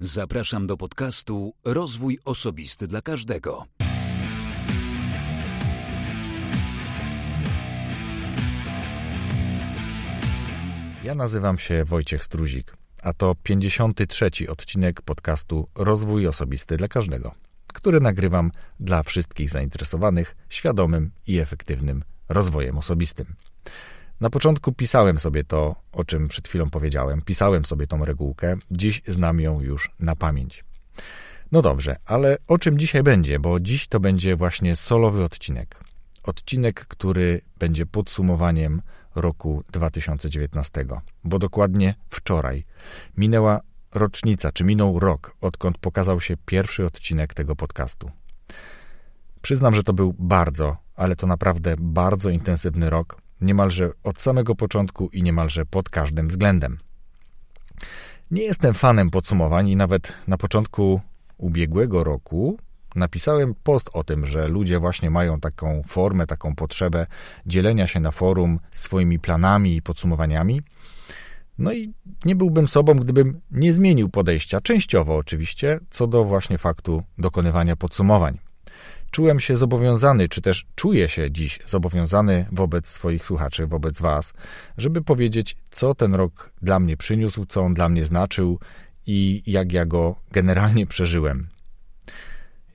Zapraszam do podcastu Rozwój Osobisty dla Każdego. Ja nazywam się Wojciech Struzik, a to 53. odcinek podcastu Rozwój Osobisty dla Każdego, który nagrywam dla wszystkich zainteresowanych świadomym i efektywnym rozwojem osobistym. Na początku pisałem sobie to, o czym przed chwilą powiedziałem, pisałem sobie tą regułkę, dziś znam ją już na pamięć. No dobrze, ale o czym dzisiaj będzie? Bo dziś to będzie właśnie solowy odcinek. Odcinek, który będzie podsumowaniem roku 2019, bo dokładnie wczoraj minęła rocznica, czy minął rok, odkąd pokazał się pierwszy odcinek tego podcastu. Przyznam, że to był bardzo, ale to naprawdę bardzo intensywny rok, niemalże od samego początku i niemalże pod każdym względem. Nie jestem fanem podsumowań i nawet na początku ubiegłego roku napisałem post o tym, że ludzie właśnie mają taką formę, taką potrzebę dzielenia się na forum swoimi planami i podsumowaniami. No i nie byłbym sobą, gdybym nie zmienił podejścia, częściowo oczywiście, co do właśnie faktu dokonywania podsumowań czułem się zobowiązany, czy też czuję się dziś zobowiązany wobec swoich słuchaczy, wobec Was, żeby powiedzieć, co ten rok dla mnie przyniósł, co on dla mnie znaczył i jak ja go generalnie przeżyłem.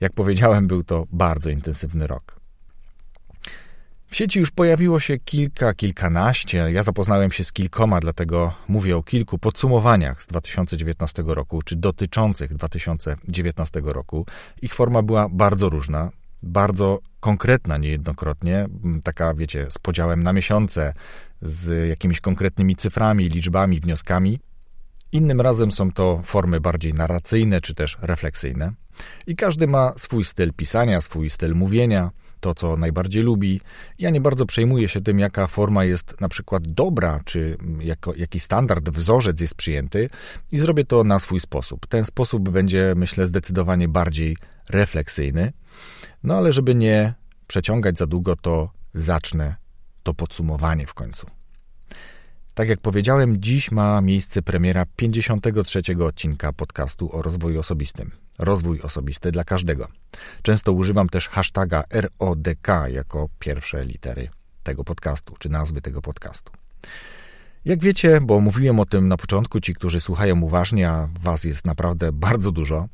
Jak powiedziałem, był to bardzo intensywny rok. W sieci już pojawiło się kilka, kilkanaście. Ja zapoznałem się z kilkoma, dlatego mówię o kilku podsumowaniach z 2019 roku, czy dotyczących 2019 roku. Ich forma była bardzo różna bardzo konkretna niejednokrotnie, taka, wiecie, z podziałem na miesiące, z jakimiś konkretnymi cyframi, liczbami, wnioskami. Innym razem są to formy bardziej narracyjne czy też refleksyjne. I każdy ma swój styl pisania, swój styl mówienia, to co najbardziej lubi. Ja nie bardzo przejmuję się tym, jaka forma jest na przykład dobra, czy jako, jaki standard, wzorzec jest przyjęty i zrobię to na swój sposób. Ten sposób będzie, myślę, zdecydowanie bardziej refleksyjny. No ale żeby nie przeciągać za długo, to zacznę to podsumowanie w końcu. Tak jak powiedziałem, dziś ma miejsce premiera 53 odcinka podcastu o rozwoju osobistym. Rozwój osobisty dla każdego. Często używam też hashtaga RODK jako pierwsze litery tego podcastu, czy nazwy tego podcastu. Jak wiecie, bo mówiłem o tym na początku, ci, którzy słuchają uważnie, a was jest naprawdę bardzo dużo,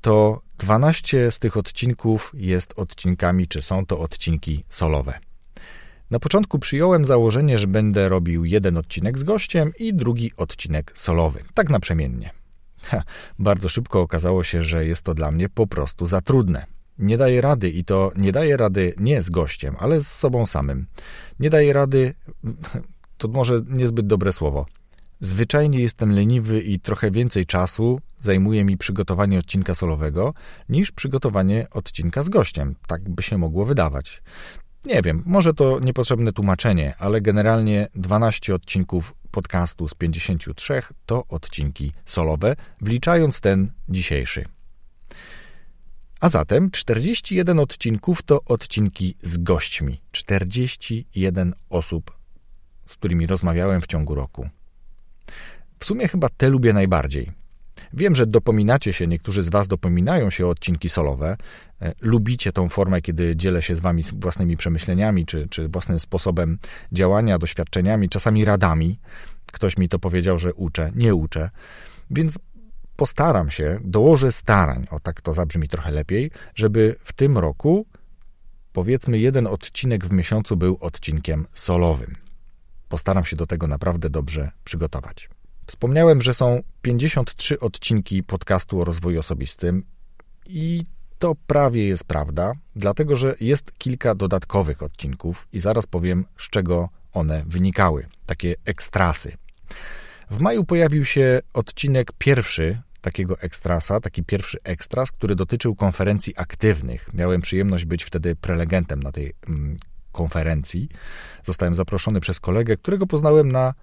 to 12 z tych odcinków jest odcinkami, czy są to odcinki solowe. Na początku przyjąłem założenie, że będę robił jeden odcinek z gościem i drugi odcinek solowy, tak naprzemiennie. Ha, bardzo szybko okazało się, że jest to dla mnie po prostu za trudne. Nie daję rady i to nie daję rady nie z gościem, ale z sobą samym. Nie daję rady, to może niezbyt dobre słowo. Zwyczajnie jestem leniwy i trochę więcej czasu zajmuje mi przygotowanie odcinka solowego niż przygotowanie odcinka z gościem. Tak by się mogło wydawać. Nie wiem, może to niepotrzebne tłumaczenie, ale generalnie 12 odcinków podcastu z 53 to odcinki solowe, wliczając ten dzisiejszy. A zatem 41 odcinków to odcinki z gośćmi. 41 osób, z którymi rozmawiałem w ciągu roku. W sumie chyba te lubię najbardziej. Wiem, że dopominacie się, niektórzy z Was dopominają się o odcinki solowe. E, lubicie tą formę, kiedy dzielę się z Wami własnymi przemyśleniami, czy, czy własnym sposobem działania, doświadczeniami, czasami radami. Ktoś mi to powiedział, że uczę, nie uczę. Więc postaram się, dołożę starań, o tak to zabrzmi trochę lepiej, żeby w tym roku powiedzmy jeden odcinek w miesiącu był odcinkiem solowym. Postaram się do tego naprawdę dobrze przygotować. Wspomniałem, że są 53 odcinki podcastu o rozwoju osobistym i to prawie jest prawda, dlatego że jest kilka dodatkowych odcinków i zaraz powiem, z czego one wynikały. Takie ekstrasy. W maju pojawił się odcinek pierwszy takiego ekstrasa, taki pierwszy ekstras, który dotyczył konferencji aktywnych. Miałem przyjemność być wtedy prelegentem na tej mm, konferencji. Zostałem zaproszony przez kolegę, którego poznałem na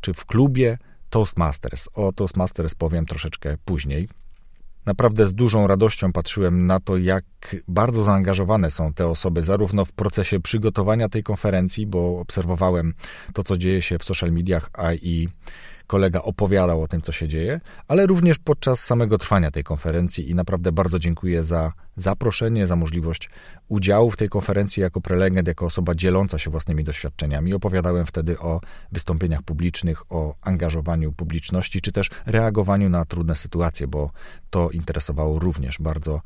czy w klubie Toastmasters. O Toastmasters powiem troszeczkę później. Naprawdę z dużą radością patrzyłem na to, jak bardzo zaangażowane są te osoby, zarówno w procesie przygotowania tej konferencji, bo obserwowałem to, co dzieje się w social mediach, a i kolega opowiadał o tym, co się dzieje, ale również podczas samego trwania tej konferencji i naprawdę bardzo dziękuję za zaproszenie, za możliwość udziału w tej konferencji jako prelegent, jako osoba dzieląca się własnymi doświadczeniami. Opowiadałem wtedy o wystąpieniach publicznych, o angażowaniu publiczności, czy też reagowaniu na trudne sytuacje, bo to interesowało również bardzo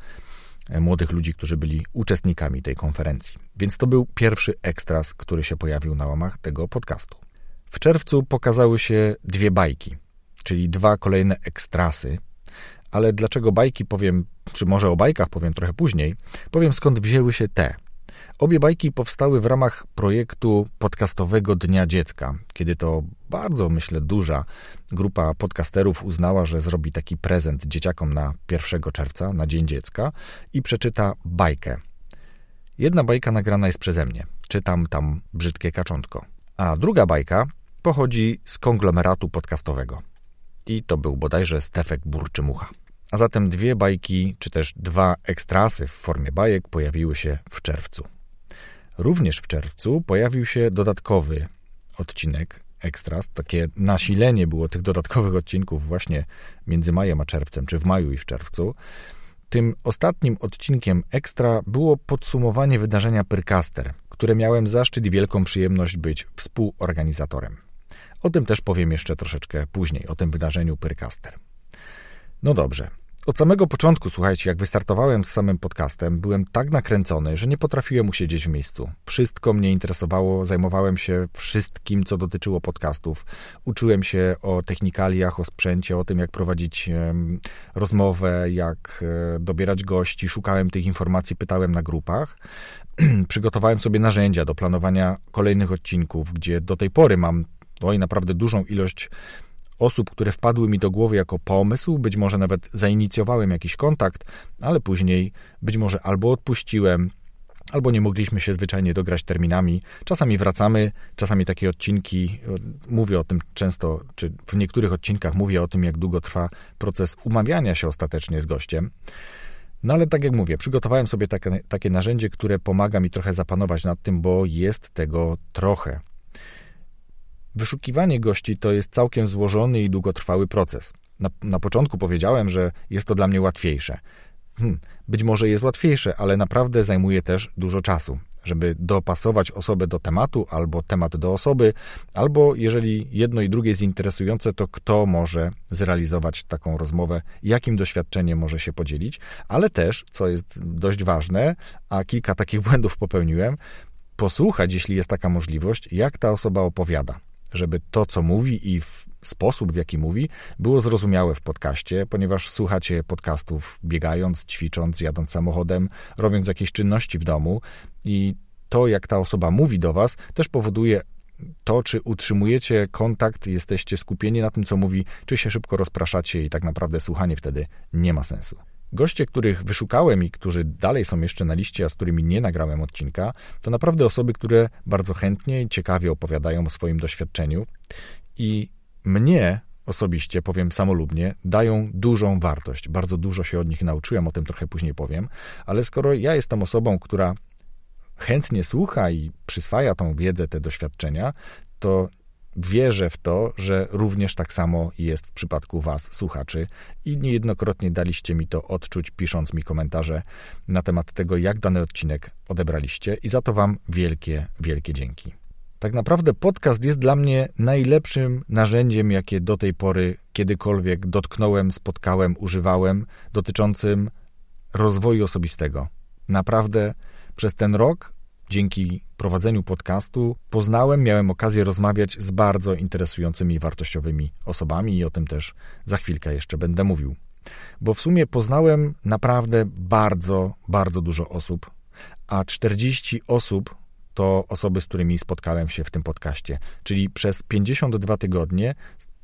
e, młodych ludzi, którzy byli uczestnikami tej konferencji. Więc to był pierwszy ekstras, który się pojawił na łamach tego podcastu. W czerwcu pokazały się dwie bajki, czyli dwa kolejne ekstrasy. Ale dlaczego bajki powiem, czy może o bajkach powiem trochę później, powiem skąd wzięły się te. Obie bajki powstały w ramach projektu podcastowego Dnia Dziecka, kiedy to bardzo, myślę, duża grupa podcasterów uznała, że zrobi taki prezent dzieciakom na 1 czerwca, na Dzień Dziecka i przeczyta bajkę. Jedna bajka nagrana jest przeze mnie. Czytam tam brzydkie kaczątko. A druga bajka pochodzi z konglomeratu podcastowego. I to był bodajże Stefek Burczymucha. A zatem dwie bajki, czy też dwa ekstrasy w formie bajek pojawiły się w czerwcu. Również w czerwcu pojawił się dodatkowy odcinek ekstras. Takie nasilenie było tych dodatkowych odcinków właśnie między majem a czerwcem, czy w maju i w czerwcu. Tym ostatnim odcinkiem ekstra było podsumowanie wydarzenia Pyrcaster, które miałem zaszczyt i wielką przyjemność być współorganizatorem. O tym też powiem jeszcze troszeczkę później, o tym wydarzeniu Pyrcaster. No dobrze. Od samego początku, słuchajcie, jak wystartowałem z samym podcastem, byłem tak nakręcony, że nie potrafiłem usiedzieć w miejscu. Wszystko mnie interesowało, zajmowałem się wszystkim, co dotyczyło podcastów. Uczyłem się o technikaliach, o sprzęcie, o tym, jak prowadzić rozmowę, jak e, dobierać gości. Szukałem tych informacji, pytałem na grupach. Przygotowałem sobie narzędzia do planowania kolejnych odcinków, gdzie do tej pory mam oj, naprawdę dużą ilość osób, które wpadły mi do głowy jako pomysł, być może nawet zainicjowałem jakiś kontakt, ale później być może albo odpuściłem, albo nie mogliśmy się zwyczajnie dograć terminami. Czasami wracamy, czasami takie odcinki, mówię o tym często, czy w niektórych odcinkach mówię o tym, jak długo trwa proces umawiania się ostatecznie z gościem. No ale tak jak mówię, przygotowałem sobie takie, takie narzędzie, które pomaga mi trochę zapanować nad tym, bo jest tego trochę. Wyszukiwanie gości to jest całkiem złożony i długotrwały proces. Na, na początku powiedziałem, że jest to dla mnie łatwiejsze. Hmm, być może jest łatwiejsze, ale naprawdę zajmuje też dużo czasu, żeby dopasować osobę do tematu, albo temat do osoby, albo jeżeli jedno i drugie jest interesujące, to kto może zrealizować taką rozmowę, jakim doświadczeniem może się podzielić, ale też, co jest dość ważne, a kilka takich błędów popełniłem, posłuchać, jeśli jest taka możliwość, jak ta osoba opowiada żeby to, co mówi i sposób, w jaki mówi, było zrozumiałe w podcaście, ponieważ słuchacie podcastów biegając, ćwicząc, jadąc samochodem, robiąc jakieś czynności w domu i to, jak ta osoba mówi do Was, też powoduje to, czy utrzymujecie kontakt, jesteście skupieni na tym, co mówi, czy się szybko rozpraszacie i tak naprawdę słuchanie wtedy nie ma sensu. Goście, których wyszukałem i którzy dalej są jeszcze na liście, a z którymi nie nagrałem odcinka, to naprawdę osoby, które bardzo chętnie i ciekawie opowiadają o swoim doświadczeniu i mnie osobiście, powiem samolubnie, dają dużą wartość. Bardzo dużo się od nich nauczyłem, o tym trochę później powiem, ale skoro ja jestem osobą, która chętnie słucha i przyswaja tą wiedzę, te doświadczenia, to wierzę w to, że również tak samo jest w przypadku Was, słuchaczy, i niejednokrotnie daliście mi to odczuć, pisząc mi komentarze na temat tego, jak dany odcinek odebraliście, i za to Wam wielkie, wielkie dzięki. Tak naprawdę podcast jest dla mnie najlepszym narzędziem, jakie do tej pory kiedykolwiek dotknąłem, spotkałem, używałem, dotyczącym rozwoju osobistego. Naprawdę przez ten rok Dzięki prowadzeniu podcastu poznałem, miałem okazję rozmawiać z bardzo interesującymi, wartościowymi osobami i o tym też za chwilkę jeszcze będę mówił. Bo w sumie poznałem naprawdę bardzo, bardzo dużo osób, a 40 osób to osoby, z którymi spotkałem się w tym podcaście. Czyli przez 52 tygodnie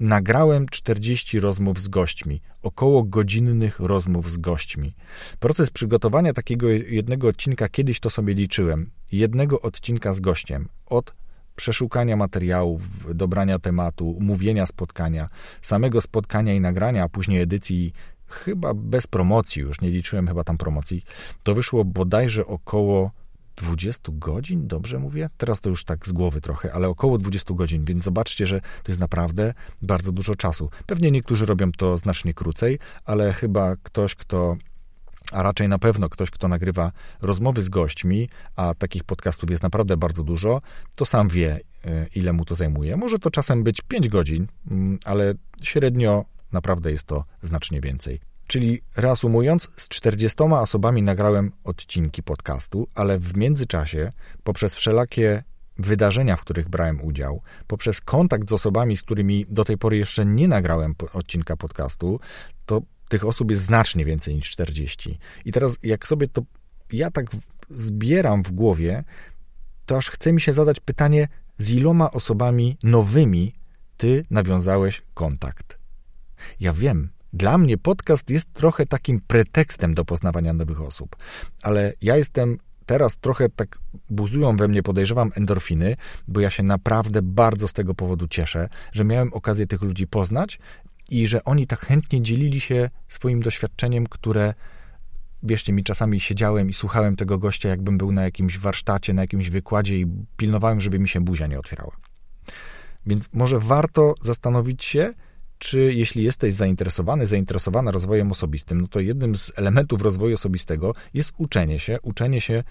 nagrałem 40 rozmów z gośćmi, około godzinnych rozmów z gośćmi. Proces przygotowania takiego jednego odcinka, kiedyś to sobie liczyłem, jednego odcinka z gościem, od przeszukania materiałów, dobrania tematu, mówienia spotkania, samego spotkania i nagrania, a później edycji chyba bez promocji, już nie liczyłem chyba tam promocji, to wyszło bodajże około 20 godzin, dobrze mówię? Teraz to już tak z głowy trochę, ale około 20 godzin, więc zobaczcie, że to jest naprawdę bardzo dużo czasu. Pewnie niektórzy robią to znacznie krócej, ale chyba ktoś, kto a raczej na pewno ktoś, kto nagrywa rozmowy z gośćmi, a takich podcastów jest naprawdę bardzo dużo, to sam wie, e, ile mu to zajmuje. Może to czasem być 5 godzin, mm, ale średnio naprawdę jest to znacznie więcej. Czyli reasumując, z 40 osobami nagrałem odcinki podcastu, ale w międzyczasie poprzez wszelakie wydarzenia, w których brałem udział, poprzez kontakt z osobami, z którymi do tej pory jeszcze nie nagrałem odcinka podcastu, to tych osób jest znacznie więcej niż 40. I teraz, jak sobie to ja tak zbieram w głowie, to aż chce mi się zadać pytanie, z iloma osobami nowymi ty nawiązałeś kontakt. Ja wiem, dla mnie podcast jest trochę takim pretekstem do poznawania nowych osób, ale ja jestem teraz trochę tak buzują we mnie, podejrzewam, endorfiny, bo ja się naprawdę bardzo z tego powodu cieszę, że miałem okazję tych ludzi poznać i że oni tak chętnie dzielili się swoim doświadczeniem, które wierzcie mi, czasami siedziałem i słuchałem tego gościa, jakbym był na jakimś warsztacie, na jakimś wykładzie i pilnowałem, żeby mi się buzia nie otwierała. Więc może warto zastanowić się, czy jeśli jesteś zainteresowany, zainteresowana rozwojem osobistym, no to jednym z elementów rozwoju osobistego jest uczenie się, uczenie się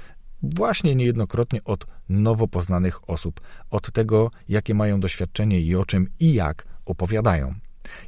właśnie niejednokrotnie od nowo poznanych osób, od tego, jakie mają doświadczenie i o czym i jak opowiadają.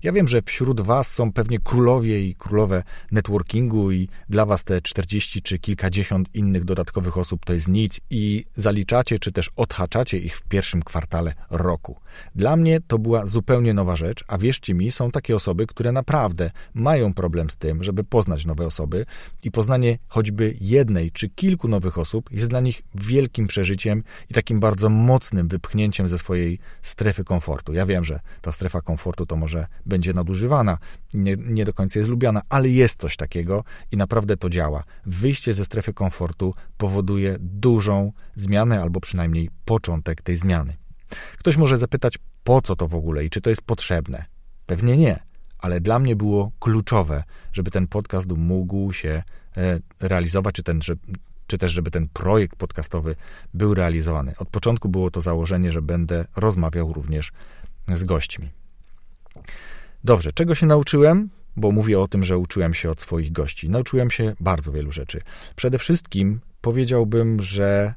Ja wiem, że wśród Was są pewnie królowie i królowe networkingu, i dla Was te 40 czy kilkadziesiąt innych dodatkowych osób to jest nic, i zaliczacie czy też odhaczacie ich w pierwszym kwartale roku. Dla mnie to była zupełnie nowa rzecz, a wierzcie mi, są takie osoby, które naprawdę mają problem z tym, żeby poznać nowe osoby, i poznanie choćby jednej czy kilku nowych osób jest dla nich wielkim przeżyciem i takim bardzo mocnym wypchnięciem ze swojej strefy komfortu. Ja wiem, że ta strefa komfortu to może będzie nadużywana, nie, nie do końca jest lubiana, ale jest coś takiego i naprawdę to działa. Wyjście ze strefy komfortu powoduje dużą zmianę, albo przynajmniej początek tej zmiany. Ktoś może zapytać, po co to w ogóle i czy to jest potrzebne? Pewnie nie, ale dla mnie było kluczowe, żeby ten podcast mógł się e, realizować, czy, ten, czy też żeby ten projekt podcastowy był realizowany. Od początku było to założenie, że będę rozmawiał również z gośćmi. Dobrze, czego się nauczyłem? Bo mówię o tym, że uczyłem się od swoich gości. Nauczyłem się bardzo wielu rzeczy. Przede wszystkim powiedziałbym, że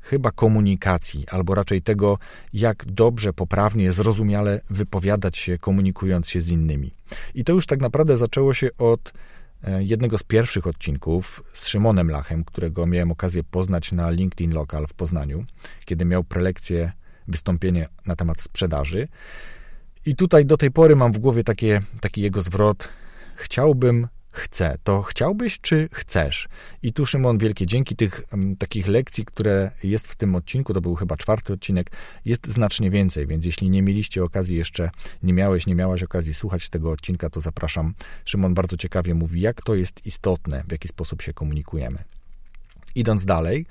chyba komunikacji, albo raczej tego, jak dobrze, poprawnie, zrozumiale wypowiadać się, komunikując się z innymi. I to już tak naprawdę zaczęło się od e, jednego z pierwszych odcinków z Szymonem Lachem, którego miałem okazję poznać na LinkedIn Local w Poznaniu, kiedy miał prelekcję, wystąpienie na temat sprzedaży. I tutaj do tej pory mam w głowie takie, taki jego zwrot. Chciałbym, chcę. To chciałbyś, czy chcesz? I tu, Szymon, wielkie dzięki tych m, takich lekcji, które jest w tym odcinku, to był chyba czwarty odcinek, jest znacznie więcej, więc jeśli nie mieliście okazji jeszcze, nie miałeś, nie miałaś okazji słuchać tego odcinka, to zapraszam. Szymon bardzo ciekawie mówi, jak to jest istotne, w jaki sposób się komunikujemy. Idąc dalej,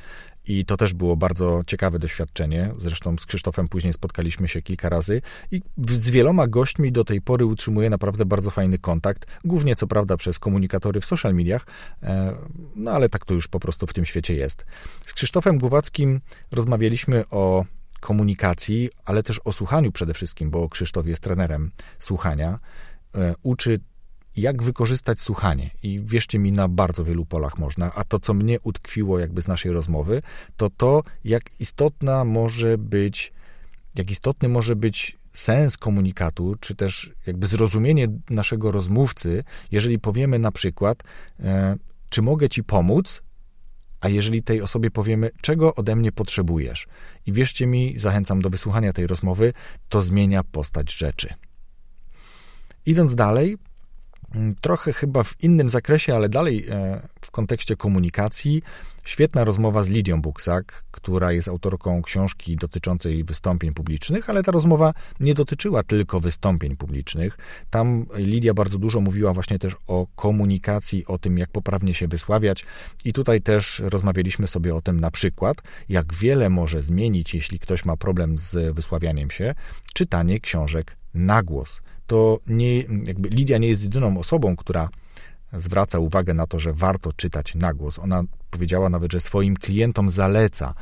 i to też było bardzo ciekawe doświadczenie. Zresztą z Krzysztofem później spotkaliśmy się kilka razy i z wieloma gośćmi do tej pory utrzymuję naprawdę bardzo fajny kontakt. Głównie co prawda przez komunikatory w social mediach, e, no ale tak to już po prostu w tym świecie jest. Z Krzysztofem Głowackim rozmawialiśmy o komunikacji, ale też o słuchaniu przede wszystkim, bo Krzysztof jest trenerem słuchania. E, uczy jak wykorzystać słuchanie. I wierzcie mi, na bardzo wielu polach można. A to, co mnie utkwiło jakby z naszej rozmowy, to to, jak istotna może być, jak istotny może być sens komunikatu, czy też jakby zrozumienie naszego rozmówcy, jeżeli powiemy na przykład, e, czy mogę ci pomóc, a jeżeli tej osobie powiemy, czego ode mnie potrzebujesz. I wierzcie mi, zachęcam do wysłuchania tej rozmowy, to zmienia postać rzeczy. Idąc dalej, trochę chyba w innym zakresie, ale dalej e, w kontekście komunikacji. Świetna rozmowa z Lidią Buksak, która jest autorką książki dotyczącej wystąpień publicznych, ale ta rozmowa nie dotyczyła tylko wystąpień publicznych. Tam Lidia bardzo dużo mówiła właśnie też o komunikacji, o tym, jak poprawnie się wysławiać, i tutaj też rozmawialiśmy sobie o tym na przykład, jak wiele może zmienić, jeśli ktoś ma problem z wysławianiem się, czytanie książek na głos to nie, jakby Lidia nie jest jedyną osobą, która zwraca uwagę na to, że warto czytać na głos. Ona powiedziała nawet, że swoim klientom zaleca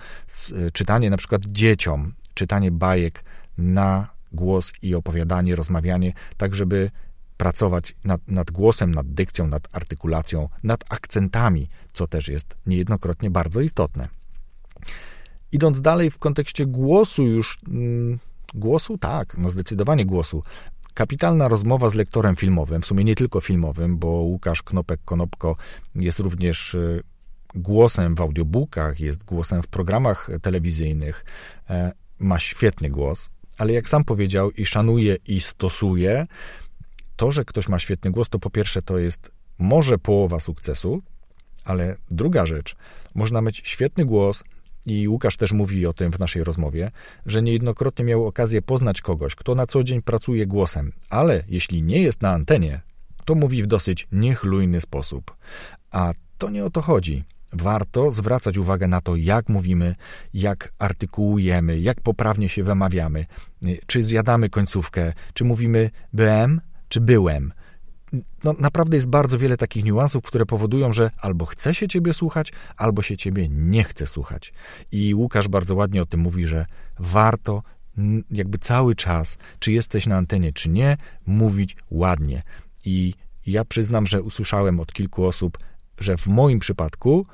czytanie na przykład dzieciom, czytanie bajek na głos i opowiadanie, rozmawianie, tak żeby pracować nad, nad, głosem, nad dykcją, nad artykulacją, nad akcentami, co też jest niejednokrotnie bardzo istotne. Idąc dalej w kontekście głosu już, mm, głosu tak, no zdecydowanie głosu. Kapitalna rozmowa z lektorem filmowym, w sumie nie tylko filmowym, bo Łukasz Knopek-Konopko jest również y, głosem w audiobookach, jest głosem w programach telewizyjnych, e, ma świetny głos, ale jak sam powiedział i szanuje i stosuje, to, że ktoś ma świetny głos, to po pierwsze to jest może połowa sukcesu, ale druga rzecz, można mieć świetny głos, i Łukasz też mówi o tym w naszej rozmowie, że niejednokrotnie miał okazję poznać kogoś, kto na co dzień pracuje głosem, ale jeśli nie jest na antenie, to mówi w dosyć niechlujny sposób. A to nie o to chodzi. Warto zwracać uwagę na to, jak mówimy, jak artykułujemy, jak poprawnie się wymawiamy, czy zjadamy końcówkę, czy mówimy byłem, czy byłem no, naprawdę jest bardzo wiele takich niuansów, które powodują, że albo chce się ciebie słuchać, albo się ciebie nie chce słuchać. I Łukasz bardzo ładnie o tym mówi, że warto jakby cały czas, czy jesteś na antenie, czy nie, mówić ładnie. I ja przyznam, że usłyszałem od kilku osób, że w moim przypadku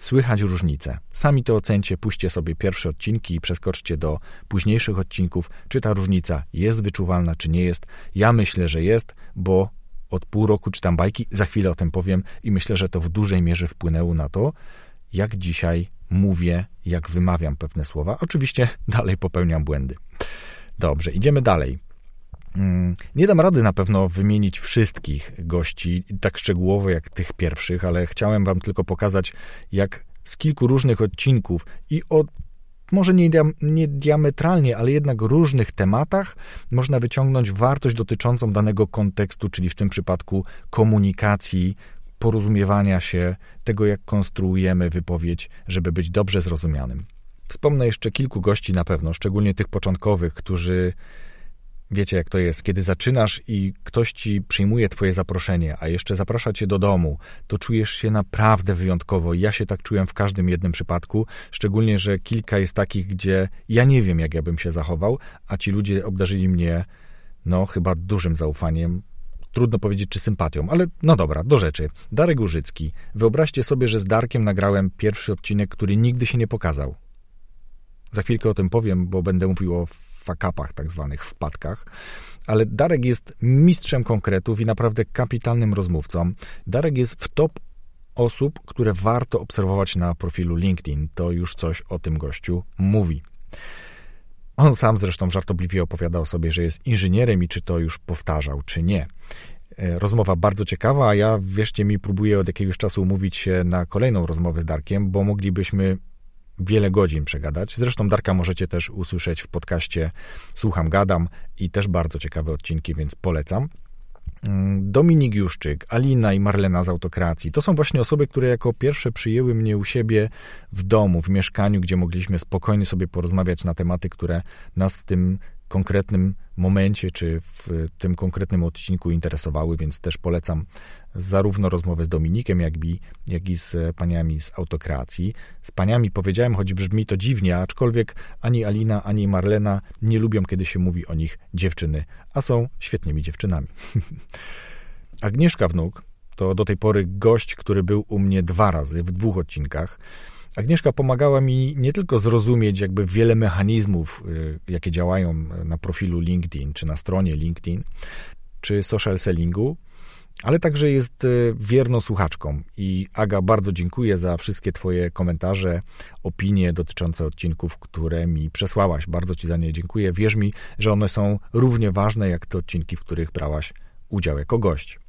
słychać różnice. Sami to ocencie, puśćcie sobie pierwsze odcinki i przeskoczcie do późniejszych odcinków, czy ta różnica jest wyczuwalna, czy nie jest. Ja myślę, że jest, bo od pół roku czytam bajki, za chwilę o tym powiem i myślę, że to w dużej mierze wpłynęło na to, jak dzisiaj mówię, jak wymawiam pewne słowa. Oczywiście dalej popełniam błędy. Dobrze, idziemy dalej. Mm, nie dam rady na pewno wymienić wszystkich gości tak szczegółowo jak tych pierwszych, ale chciałem Wam tylko pokazać, jak z kilku różnych odcinków i od może nie, nie diametralnie, ale jednak różnych tematach można wyciągnąć wartość dotyczącą danego kontekstu, czyli w tym przypadku komunikacji, porozumiewania się, tego jak konstruujemy wypowiedź, żeby być dobrze zrozumianym. Wspomnę jeszcze kilku gości na pewno, szczególnie tych początkowych, którzy Wiecie, jak to jest, kiedy zaczynasz i ktoś ci przyjmuje twoje zaproszenie, a jeszcze zaprasza cię do domu, to czujesz się naprawdę wyjątkowo. Ja się tak czułem w każdym jednym przypadku, szczególnie, że kilka jest takich, gdzie ja nie wiem, jak ja bym się zachował, a ci ludzie obdarzyli mnie, no, chyba dużym zaufaniem. Trudno powiedzieć, czy sympatią, ale no dobra, do rzeczy. Darek Użycki. Wyobraźcie sobie, że z Darkiem nagrałem pierwszy odcinek, który nigdy się nie pokazał. Za chwilkę o tym powiem, bo będę mówił o fakapach, tak zwanych wpadkach. Ale Darek jest mistrzem konkretów i naprawdę kapitalnym rozmówcą. Darek jest w top osób, które warto obserwować na profilu LinkedIn. To już coś o tym gościu mówi. On sam zresztą żartobliwie opowiadał sobie, że jest inżynierem i czy to już powtarzał, czy nie. E, rozmowa bardzo ciekawa, a ja, wierzcie mi, próbuję od jakiegoś czasu umówić się na kolejną rozmowę z Darkiem, bo moglibyśmy wiele godzin przegadać. Zresztą Darka możecie też usłyszeć w podcaście Słucham Gadam i też bardzo ciekawe odcinki, więc polecam. Mm, Dominik Juszczyk, Alina i Marlena z Autokracji. To są właśnie osoby, które jako pierwsze przyjęły mnie u siebie w domu, w mieszkaniu, gdzie mogliśmy spokojnie sobie porozmawiać na tematy, które nas w tym konkretnym momencie, czy w tym konkretnym odcinku interesowały, więc też polecam zarówno rozmowę z Dominikiem, jak i, jak i z paniami z autokreacji. Z paniami powiedziałem, choć brzmi to dziwnie, aczkolwiek ani Alina, ani Marlena nie lubią, kiedy się mówi o nich dziewczyny, a są świetnymi dziewczynami. Agnieszka Wnuk to do tej pory gość, który był u mnie dwa razy w dwóch odcinkach. Agnieszka pomagała mi nie tylko zrozumieć jakby wiele mechanizmów, y, jakie działają na profilu LinkedIn, czy na stronie LinkedIn, czy social sellingu, ale także jest y, wierną słuchaczką. I Aga, bardzo dziękuję za wszystkie Twoje komentarze, opinie dotyczące odcinków, które mi przesłałaś. Bardzo Ci za nie dziękuję. Wierz mi, że one są równie ważne jak te odcinki, w których brałaś udział jako gość.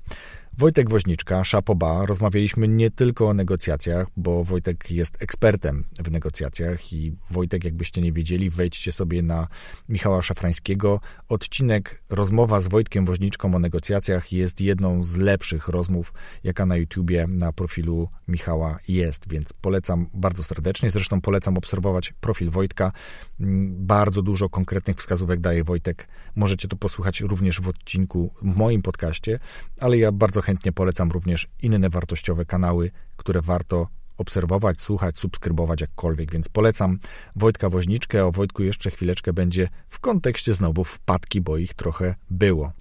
Wojtek Woźniczka, Szapoba, rozmawialiśmy nie tylko o negocjacjach, bo Wojtek jest ekspertem w negocjacjach i Wojtek, jakbyście nie wiedzieli, wejdźcie sobie na Michała Szafrańskiego. Odcinek Rozmowa z Wojtkiem Woźniczką o negocjacjach jest jedną z lepszych rozmów, jaka na YouTubie na profilu Michała jest, więc polecam bardzo serdecznie. Zresztą polecam obserwować profil Wojtka. Bardzo dużo konkretnych wskazówek daje Wojtek. Możecie to posłuchać również w odcinku w moim podcaście, ale ja bardzo Chętnie polecam również inne wartościowe kanały, które warto obserwować, słuchać, subskrybować jakkolwiek, więc polecam Wojtka Woźniczkę. O Wojtku jeszcze chwileczkę będzie w kontekście znowu wpadki, bo ich trochę było.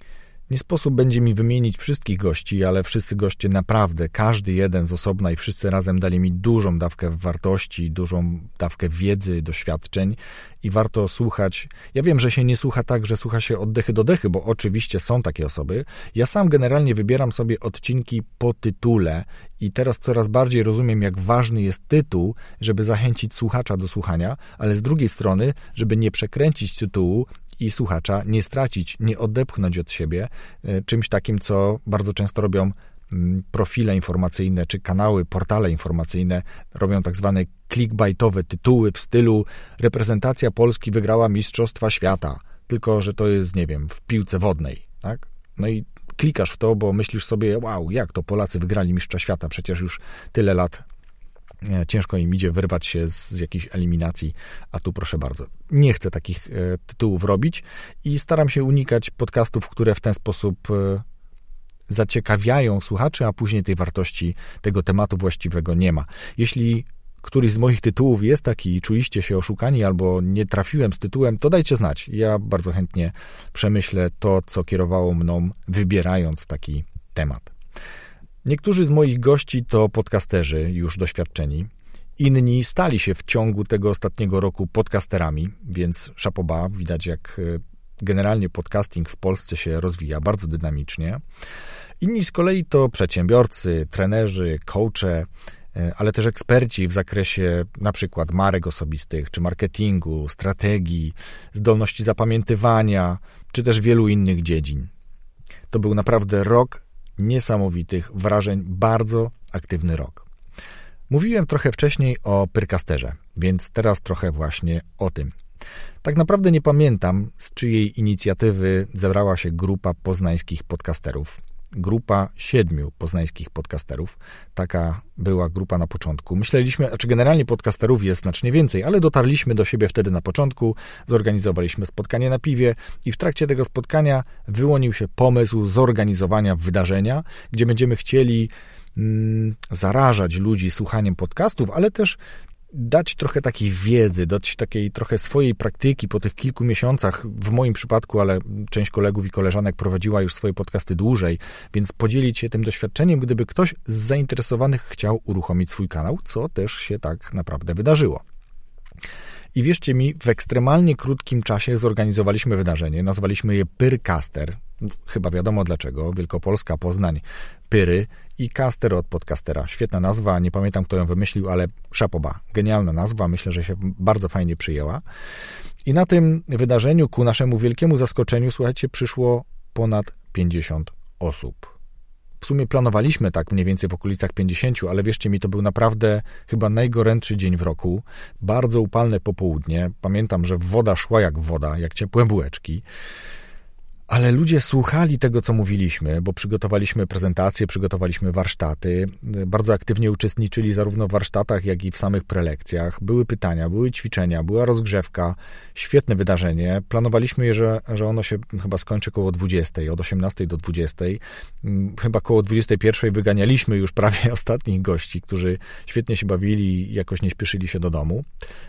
Nie sposób będzie mi wymienić wszystkich gości, ale wszyscy goście naprawdę, każdy jeden z osobna i wszyscy razem dali mi dużą dawkę wartości, dużą dawkę wiedzy, doświadczeń i warto słuchać. Ja wiem, że się nie słucha tak, że słucha się oddechy do dechy, bo oczywiście są takie osoby. Ja sam generalnie wybieram sobie odcinki po tytule i teraz coraz bardziej rozumiem, jak ważny jest tytuł, żeby zachęcić słuchacza do słuchania, ale z drugiej strony, żeby nie przekręcić tytułu i słuchacza nie stracić, nie odepchnąć od siebie e, czymś takim, co bardzo często robią mm, profile informacyjne czy kanały, portale informacyjne robią tak zwane clickbaitowe tytuły w stylu reprezentacja Polski wygrała Mistrzostwa Świata, tylko że to jest, nie wiem, w piłce wodnej, tak? No i klikasz w to, bo myślisz sobie, wow, jak to Polacy wygrali Mistrza Świata, przecież już tyle lat ciężko im idzie wyrwać się z jakiejś eliminacji, a tu proszę bardzo. Nie chcę takich e, tytułów robić i staram się unikać podcastów, które w ten sposób e, zaciekawiają słuchaczy, a później tej wartości tego tematu właściwego nie ma. Jeśli któryś z moich tytułów jest taki i czuliście się oszukani albo nie trafiłem z tytułem, to dajcie znać. Ja bardzo chętnie przemyślę to, co kierowało mną, wybierając taki temat. Niektórzy z moich gości to podcasterzy już doświadczeni. Inni stali się w ciągu tego ostatniego roku podcasterami, więc szapoba, widać jak e, generalnie podcasting w Polsce się rozwija bardzo dynamicznie. Inni z kolei to przedsiębiorcy, trenerzy, coache, e, ale też eksperci w zakresie na przykład marek osobistych, czy marketingu, strategii, zdolności zapamiętywania, czy też wielu innych dziedzin. To był naprawdę rok niesamowitych wrażeń, bardzo aktywny rok. Mówiłem trochę wcześniej o Pyrkasterze, więc teraz trochę właśnie o tym. Tak naprawdę nie pamiętam, z czyjej inicjatywy zebrała się grupa poznańskich podcasterów grupa siedmiu poznańskich podcasterów. Taka była grupa na początku. Myśleliśmy, znaczy generalnie podcasterów jest znacznie więcej, ale dotarliśmy do siebie wtedy na początku, zorganizowaliśmy spotkanie na piwie i w trakcie tego spotkania wyłonił się pomysł zorganizowania wydarzenia, gdzie będziemy chcieli mm, zarażać ludzi słuchaniem podcastów, ale też dać trochę takiej wiedzy, dać takiej trochę swojej praktyki po tych kilku miesiącach, w moim przypadku, ale część kolegów i koleżanek prowadziła już swoje podcasty dłużej, więc podzielić się tym doświadczeniem, gdyby ktoś z zainteresowanych chciał uruchomić swój kanał, co też się tak naprawdę wydarzyło. I wierzcie mi, w ekstremalnie krótkim czasie zorganizowaliśmy wydarzenie, nazwaliśmy je Pyrcaster. Chyba wiadomo dlaczego. Wielkopolska, Poznań, Pyry i Caster od podcastera. Świetna nazwa, nie pamiętam kto ją wymyślił, ale szapoba. Genialna nazwa, myślę, że się bardzo fajnie przyjęła. I na tym wydarzeniu, ku naszemu wielkiemu zaskoczeniu, słuchajcie, przyszło ponad 50 osób. W sumie planowaliśmy tak mniej więcej w okolicach 50, ale wierzcie mi, to był naprawdę chyba najgorętszy dzień w roku. Bardzo upalne popołudnie. Pamiętam, że woda szła jak woda, jak ciepłe bułeczki. Ale ludzie słuchali tego, co mówiliśmy, bo przygotowaliśmy prezentacje, przygotowaliśmy warsztaty, bardzo aktywnie uczestniczyli zarówno w warsztatach, jak i w samych prelekcjach. Były pytania, były ćwiczenia, była rozgrzewka. Świetne wydarzenie. Planowaliśmy, że, że ono się chyba skończy koło 20, od 18 do 20. Mm, chyba koło 21 wyganialiśmy już prawie ostatnich gości, którzy świetnie się bawili i jakoś nie śpieszyli się do domu.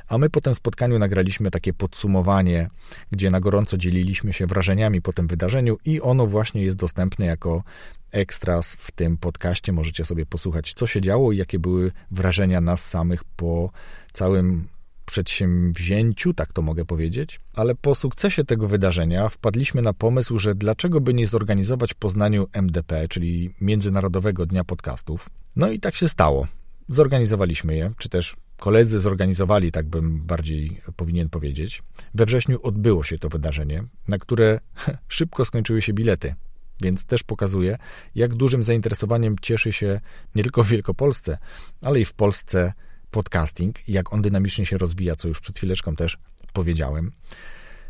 A my po tym spotkaniu nagraliśmy takie podsumowanie, gdzie na gorąco dzieliliśmy się wrażeniami po tym wydarzeniu i ono właśnie jest dostępne jako ekstras w tym podcaście. Możecie sobie posłuchać, co się działo i jakie były wrażenia nas samych po całym przedsięwzięciu, tak to mogę powiedzieć. Ale po sukcesie tego wydarzenia wpadliśmy na pomysł, że dlaczego by nie zorganizować w Poznaniu MDP, czyli Międzynarodowego Dnia Podcastów. No i tak się stało. Zorganizowaliśmy je, czy też koledzy zorganizowali, tak bym bardziej powinien powiedzieć. We wrześniu odbyło się to wydarzenie, na które szybko skończyły się bilety, więc też pokazuje, jak dużym zainteresowaniem cieszy się nie tylko w Wielkopolsce, ale i w Polsce podcasting, jak on dynamicznie się rozwija, co już przed chwileczką też powiedziałem.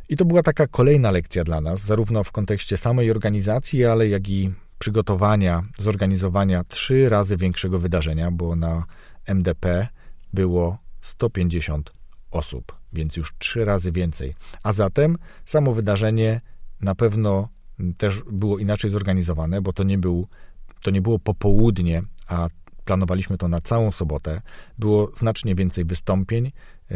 I to była taka kolejna lekcja dla nas, zarówno w kontekście samej organizacji, ale jak i przygotowania, zorganizowania trzy razy większego wydarzenia, bo na MDP było 150 osób, więc już trzy razy więcej. A zatem samo wydarzenie na pewno też było inaczej zorganizowane, bo to nie był to nie było popołudnie, a planowaliśmy to na całą sobotę. Było znacznie więcej wystąpień,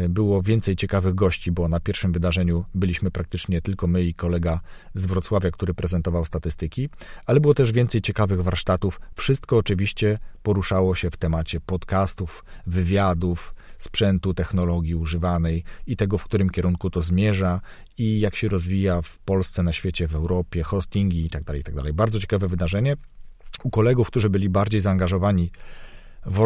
było więcej ciekawych gości, bo na pierwszym wydarzeniu byliśmy praktycznie tylko my i kolega z Wrocławia, który prezentował statystyki, ale było też więcej ciekawych warsztatów. Wszystko oczywiście poruszało się w temacie podcastów, wywiadów, sprzętu, technologii używanej i tego, w którym kierunku to zmierza i jak się rozwija w Polsce, na świecie, w Europie, hostingi itd. Tak itd. Tak Bardzo ciekawe wydarzenie. U kolegów, którzy byli bardziej zaangażowani w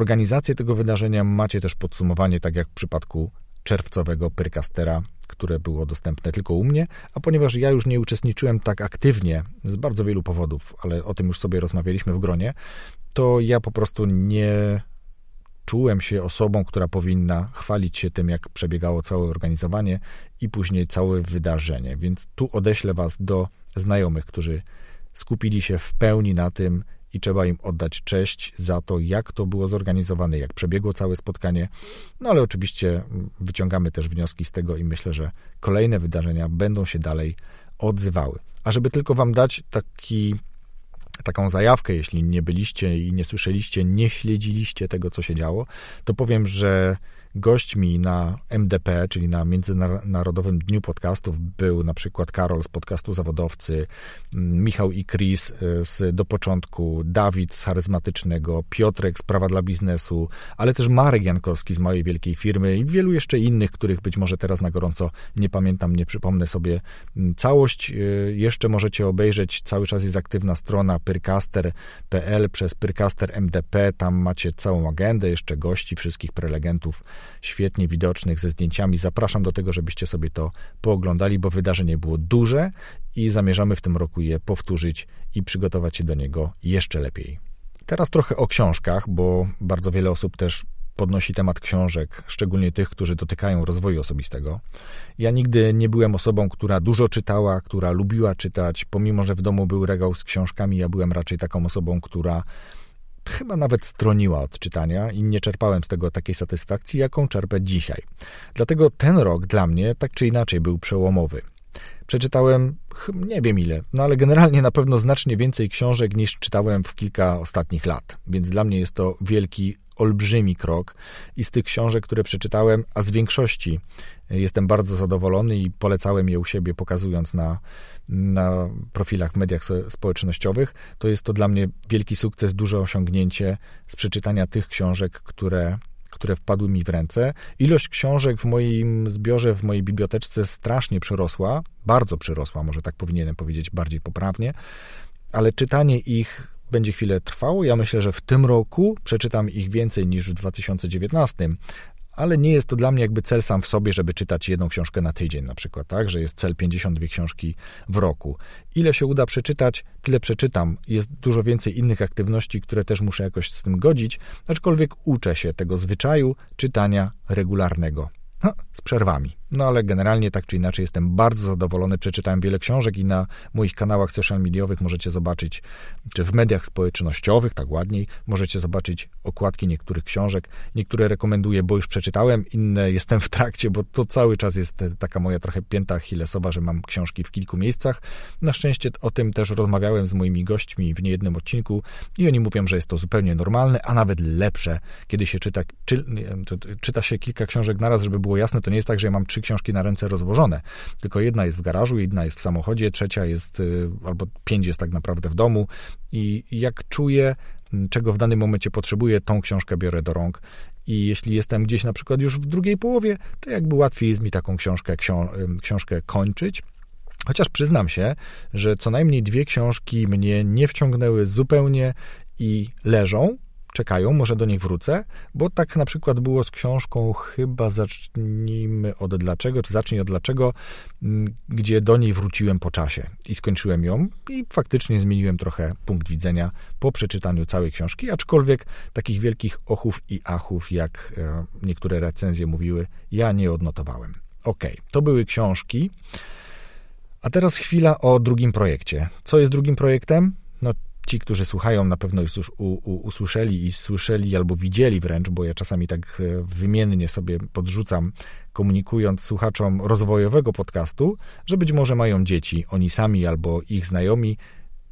tego wydarzenia, macie też podsumowanie, tak jak w przypadku czerwcowego Pyrkastera, które było dostępne tylko u mnie, a ponieważ ja już nie uczestniczyłem tak aktywnie z bardzo wielu powodów, ale o tym już sobie rozmawialiśmy w gronie, to ja po prostu nie czułem się osobą, która powinna chwalić się tym, jak przebiegało całe organizowanie i później całe wydarzenie. Więc tu odeślę Was do znajomych, którzy skupili się w pełni na tym i trzeba im oddać cześć za to, jak to było zorganizowane, jak przebiegło całe spotkanie. No ale oczywiście wyciągamy też wnioski z tego i myślę, że kolejne wydarzenia będą się dalej odzywały. A żeby tylko Wam dać taki taką zajawkę, jeśli nie byliście i nie słyszeliście, nie śledziliście tego, co się działo, to powiem, że Gośćmi na MDP, czyli na Międzynarodowym Dniu Podcastów, był na przykład Karol z podcastu Zawodowcy, mm, Michał i Chris y, z Do Początku, Dawid z Charyzmatycznego, Piotrek z Prawa dla Biznesu, ale też Marek Jankowski z mojej wielkiej firmy i wielu jeszcze innych, których być może teraz na gorąco nie pamiętam, nie przypomnę sobie. Mm, całość y, jeszcze możecie obejrzeć, cały czas jest aktywna strona pyrcaster.pl przez Pyrcaster MDP, tam macie całą agendę, jeszcze gości, wszystkich prelegentów świetnie widocznych ze zdjęciami. Zapraszam do tego, żebyście sobie to pooglądali, bo wydarzenie było duże i zamierzamy w tym roku je powtórzyć i przygotować się do niego jeszcze lepiej. Teraz trochę o książkach, bo bardzo wiele osób też podnosi temat książek, szczególnie tych, którzy dotykają rozwoju osobistego. Ja nigdy nie byłem osobą, która dużo czytała, która lubiła czytać, pomimo że w domu był regał z książkami, ja byłem raczej taką osobą, która chyba nawet stroniła od czytania i nie czerpałem z tego takiej satysfakcji, jaką czerpę dzisiaj. Dlatego ten rok dla mnie tak czy inaczej był przełomowy. Przeczytałem nie wiem ile, no ale generalnie na pewno znacznie więcej książek niż czytałem w kilka ostatnich lat, więc dla mnie jest to wielki, olbrzymi krok i z tych książek, które przeczytałem, a z większości jestem bardzo zadowolony i polecałem je u siebie, pokazując na na profilach mediach społecznościowych, to jest to dla mnie wielki sukces, duże osiągnięcie z przeczytania tych książek, które które wpadły mi w ręce. Ilość książek w moim zbiorze, w mojej biblioteczce strasznie przyrosła, bardzo przyrosła, może tak powinienem powiedzieć bardziej poprawnie, ale czytanie ich będzie chwilę trwało. Ja myślę, że w tym roku przeczytam ich więcej niż w 2019, ale nie jest to dla mnie jakby cel sam w sobie, żeby czytać jedną książkę na tydzień na przykład, tak, że jest cel 52 książki w roku. Ile się uda przeczytać, tyle przeczytam. Jest dużo więcej innych aktywności, które też muszę jakoś z tym godzić, aczkolwiek uczę się tego zwyczaju czytania regularnego. No, z przerwami. No ale generalnie tak czy inaczej jestem bardzo zadowolony. Przeczytałem wiele książek i na moich kanałach social mediowych możecie zobaczyć, czy w mediach społecznościowych, tak ładniej, możecie zobaczyć okładki niektórych książek. Niektóre rekomenduję, bo już przeczytałem, inne jestem w trakcie, bo to cały czas jest taka moja trochę pięta achillesowa, że mam książki w kilku miejscach. Na szczęście o tym też rozmawiałem z moimi gośćmi w niejednym odcinku i oni mówią, że jest to zupełnie normalne, a nawet lepsze, kiedy się czyta, czy, czyta się kilka książek naraz, żeby było jasne, to nie jest tak, że ja mam trzy książki na ręce rozłożone, tylko jedna jest w garażu, jedna jest w samochodzie, trzecia jest, y, albo pięć jest tak naprawdę w domu. I jak czuję, czego w danym momencie potrzebuję, tą książkę biorę do rąk. I jeśli jestem gdzieś na przykład już w drugiej połowie, to jakby łatwiej jest mi taką książkę, książkę kończyć. Chociaż przyznam się, że co najmniej dwie książki mnie nie wciągnęły zupełnie i leżą, czekają, może do nich wrócę, bo tak na przykład było z książką chyba zacznijmy od dlaczego, czy zacznij od dlaczego, mm, gdzie do niej wróciłem po czasie i skończyłem ją i faktycznie zmieniłem trochę punkt widzenia po przeczytaniu całej książki, aczkolwiek takich wielkich ochów i achów, jak e, niektóre recenzje mówiły, ja nie odnotowałem. Ok, to były książki. A teraz chwila o drugim projekcie. Co jest drugim projektem? No, ci, którzy słuchają, na pewno już usłyszeli i słyszeli albo widzieli wręcz, bo ja czasami tak e, wymiennie sobie podrzucam, komunikując słuchaczom rozwojowego podcastu, że być może mają dzieci, oni sami albo ich znajomi,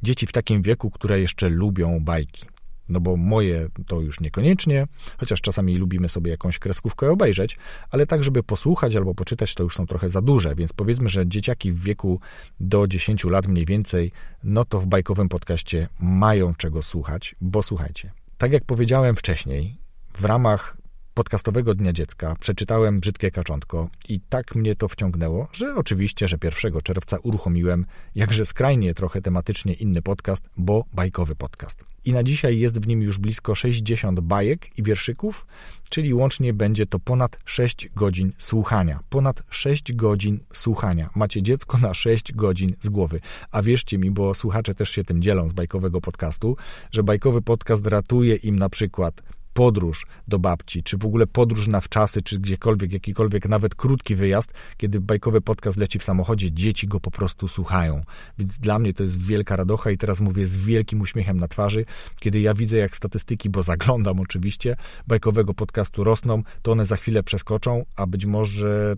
dzieci w takim wieku, które jeszcze lubią bajki. No bo moje to już niekoniecznie, chociaż czasami lubimy sobie jakąś kreskówkę obejrzeć, ale tak, żeby posłuchać albo poczytać, to już są trochę za duże, więc powiedzmy, że dzieciaki w wieku do 10 lat mniej więcej, no to w bajkowym podcaście mają czego słuchać, bo słuchajcie, tak jak powiedziałem wcześniej, w ramach podcastowego Dnia Dziecka przeczytałem Brzydkie Kaczątko i tak mnie to wciągnęło, że oczywiście, że 1 czerwca uruchomiłem jakże skrajnie trochę tematycznie inny podcast, bo bajkowy podcast. I na dzisiaj jest w nim już blisko 60 bajek i wierszyków, czyli łącznie będzie to ponad 6 godzin słuchania. Ponad 6 godzin słuchania. Macie dziecko na 6 godzin z głowy. A wierzcie mi, bo słuchacze też się tym dzielą z bajkowego podcastu, że bajkowy podcast ratuje im na przykład podróż do babci, czy w ogóle podróż na wczasy, czy gdziekolwiek, jakikolwiek, nawet krótki wyjazd, kiedy bajkowy podcast leci w samochodzie, dzieci go po prostu słuchają. Więc dla mnie to jest wielka radocha i teraz mówię z wielkim uśmiechem na twarzy, kiedy ja widzę, jak statystyki, bo zaglądam oczywiście, bajkowego podcastu rosną, to one za chwilę przeskoczą, a być może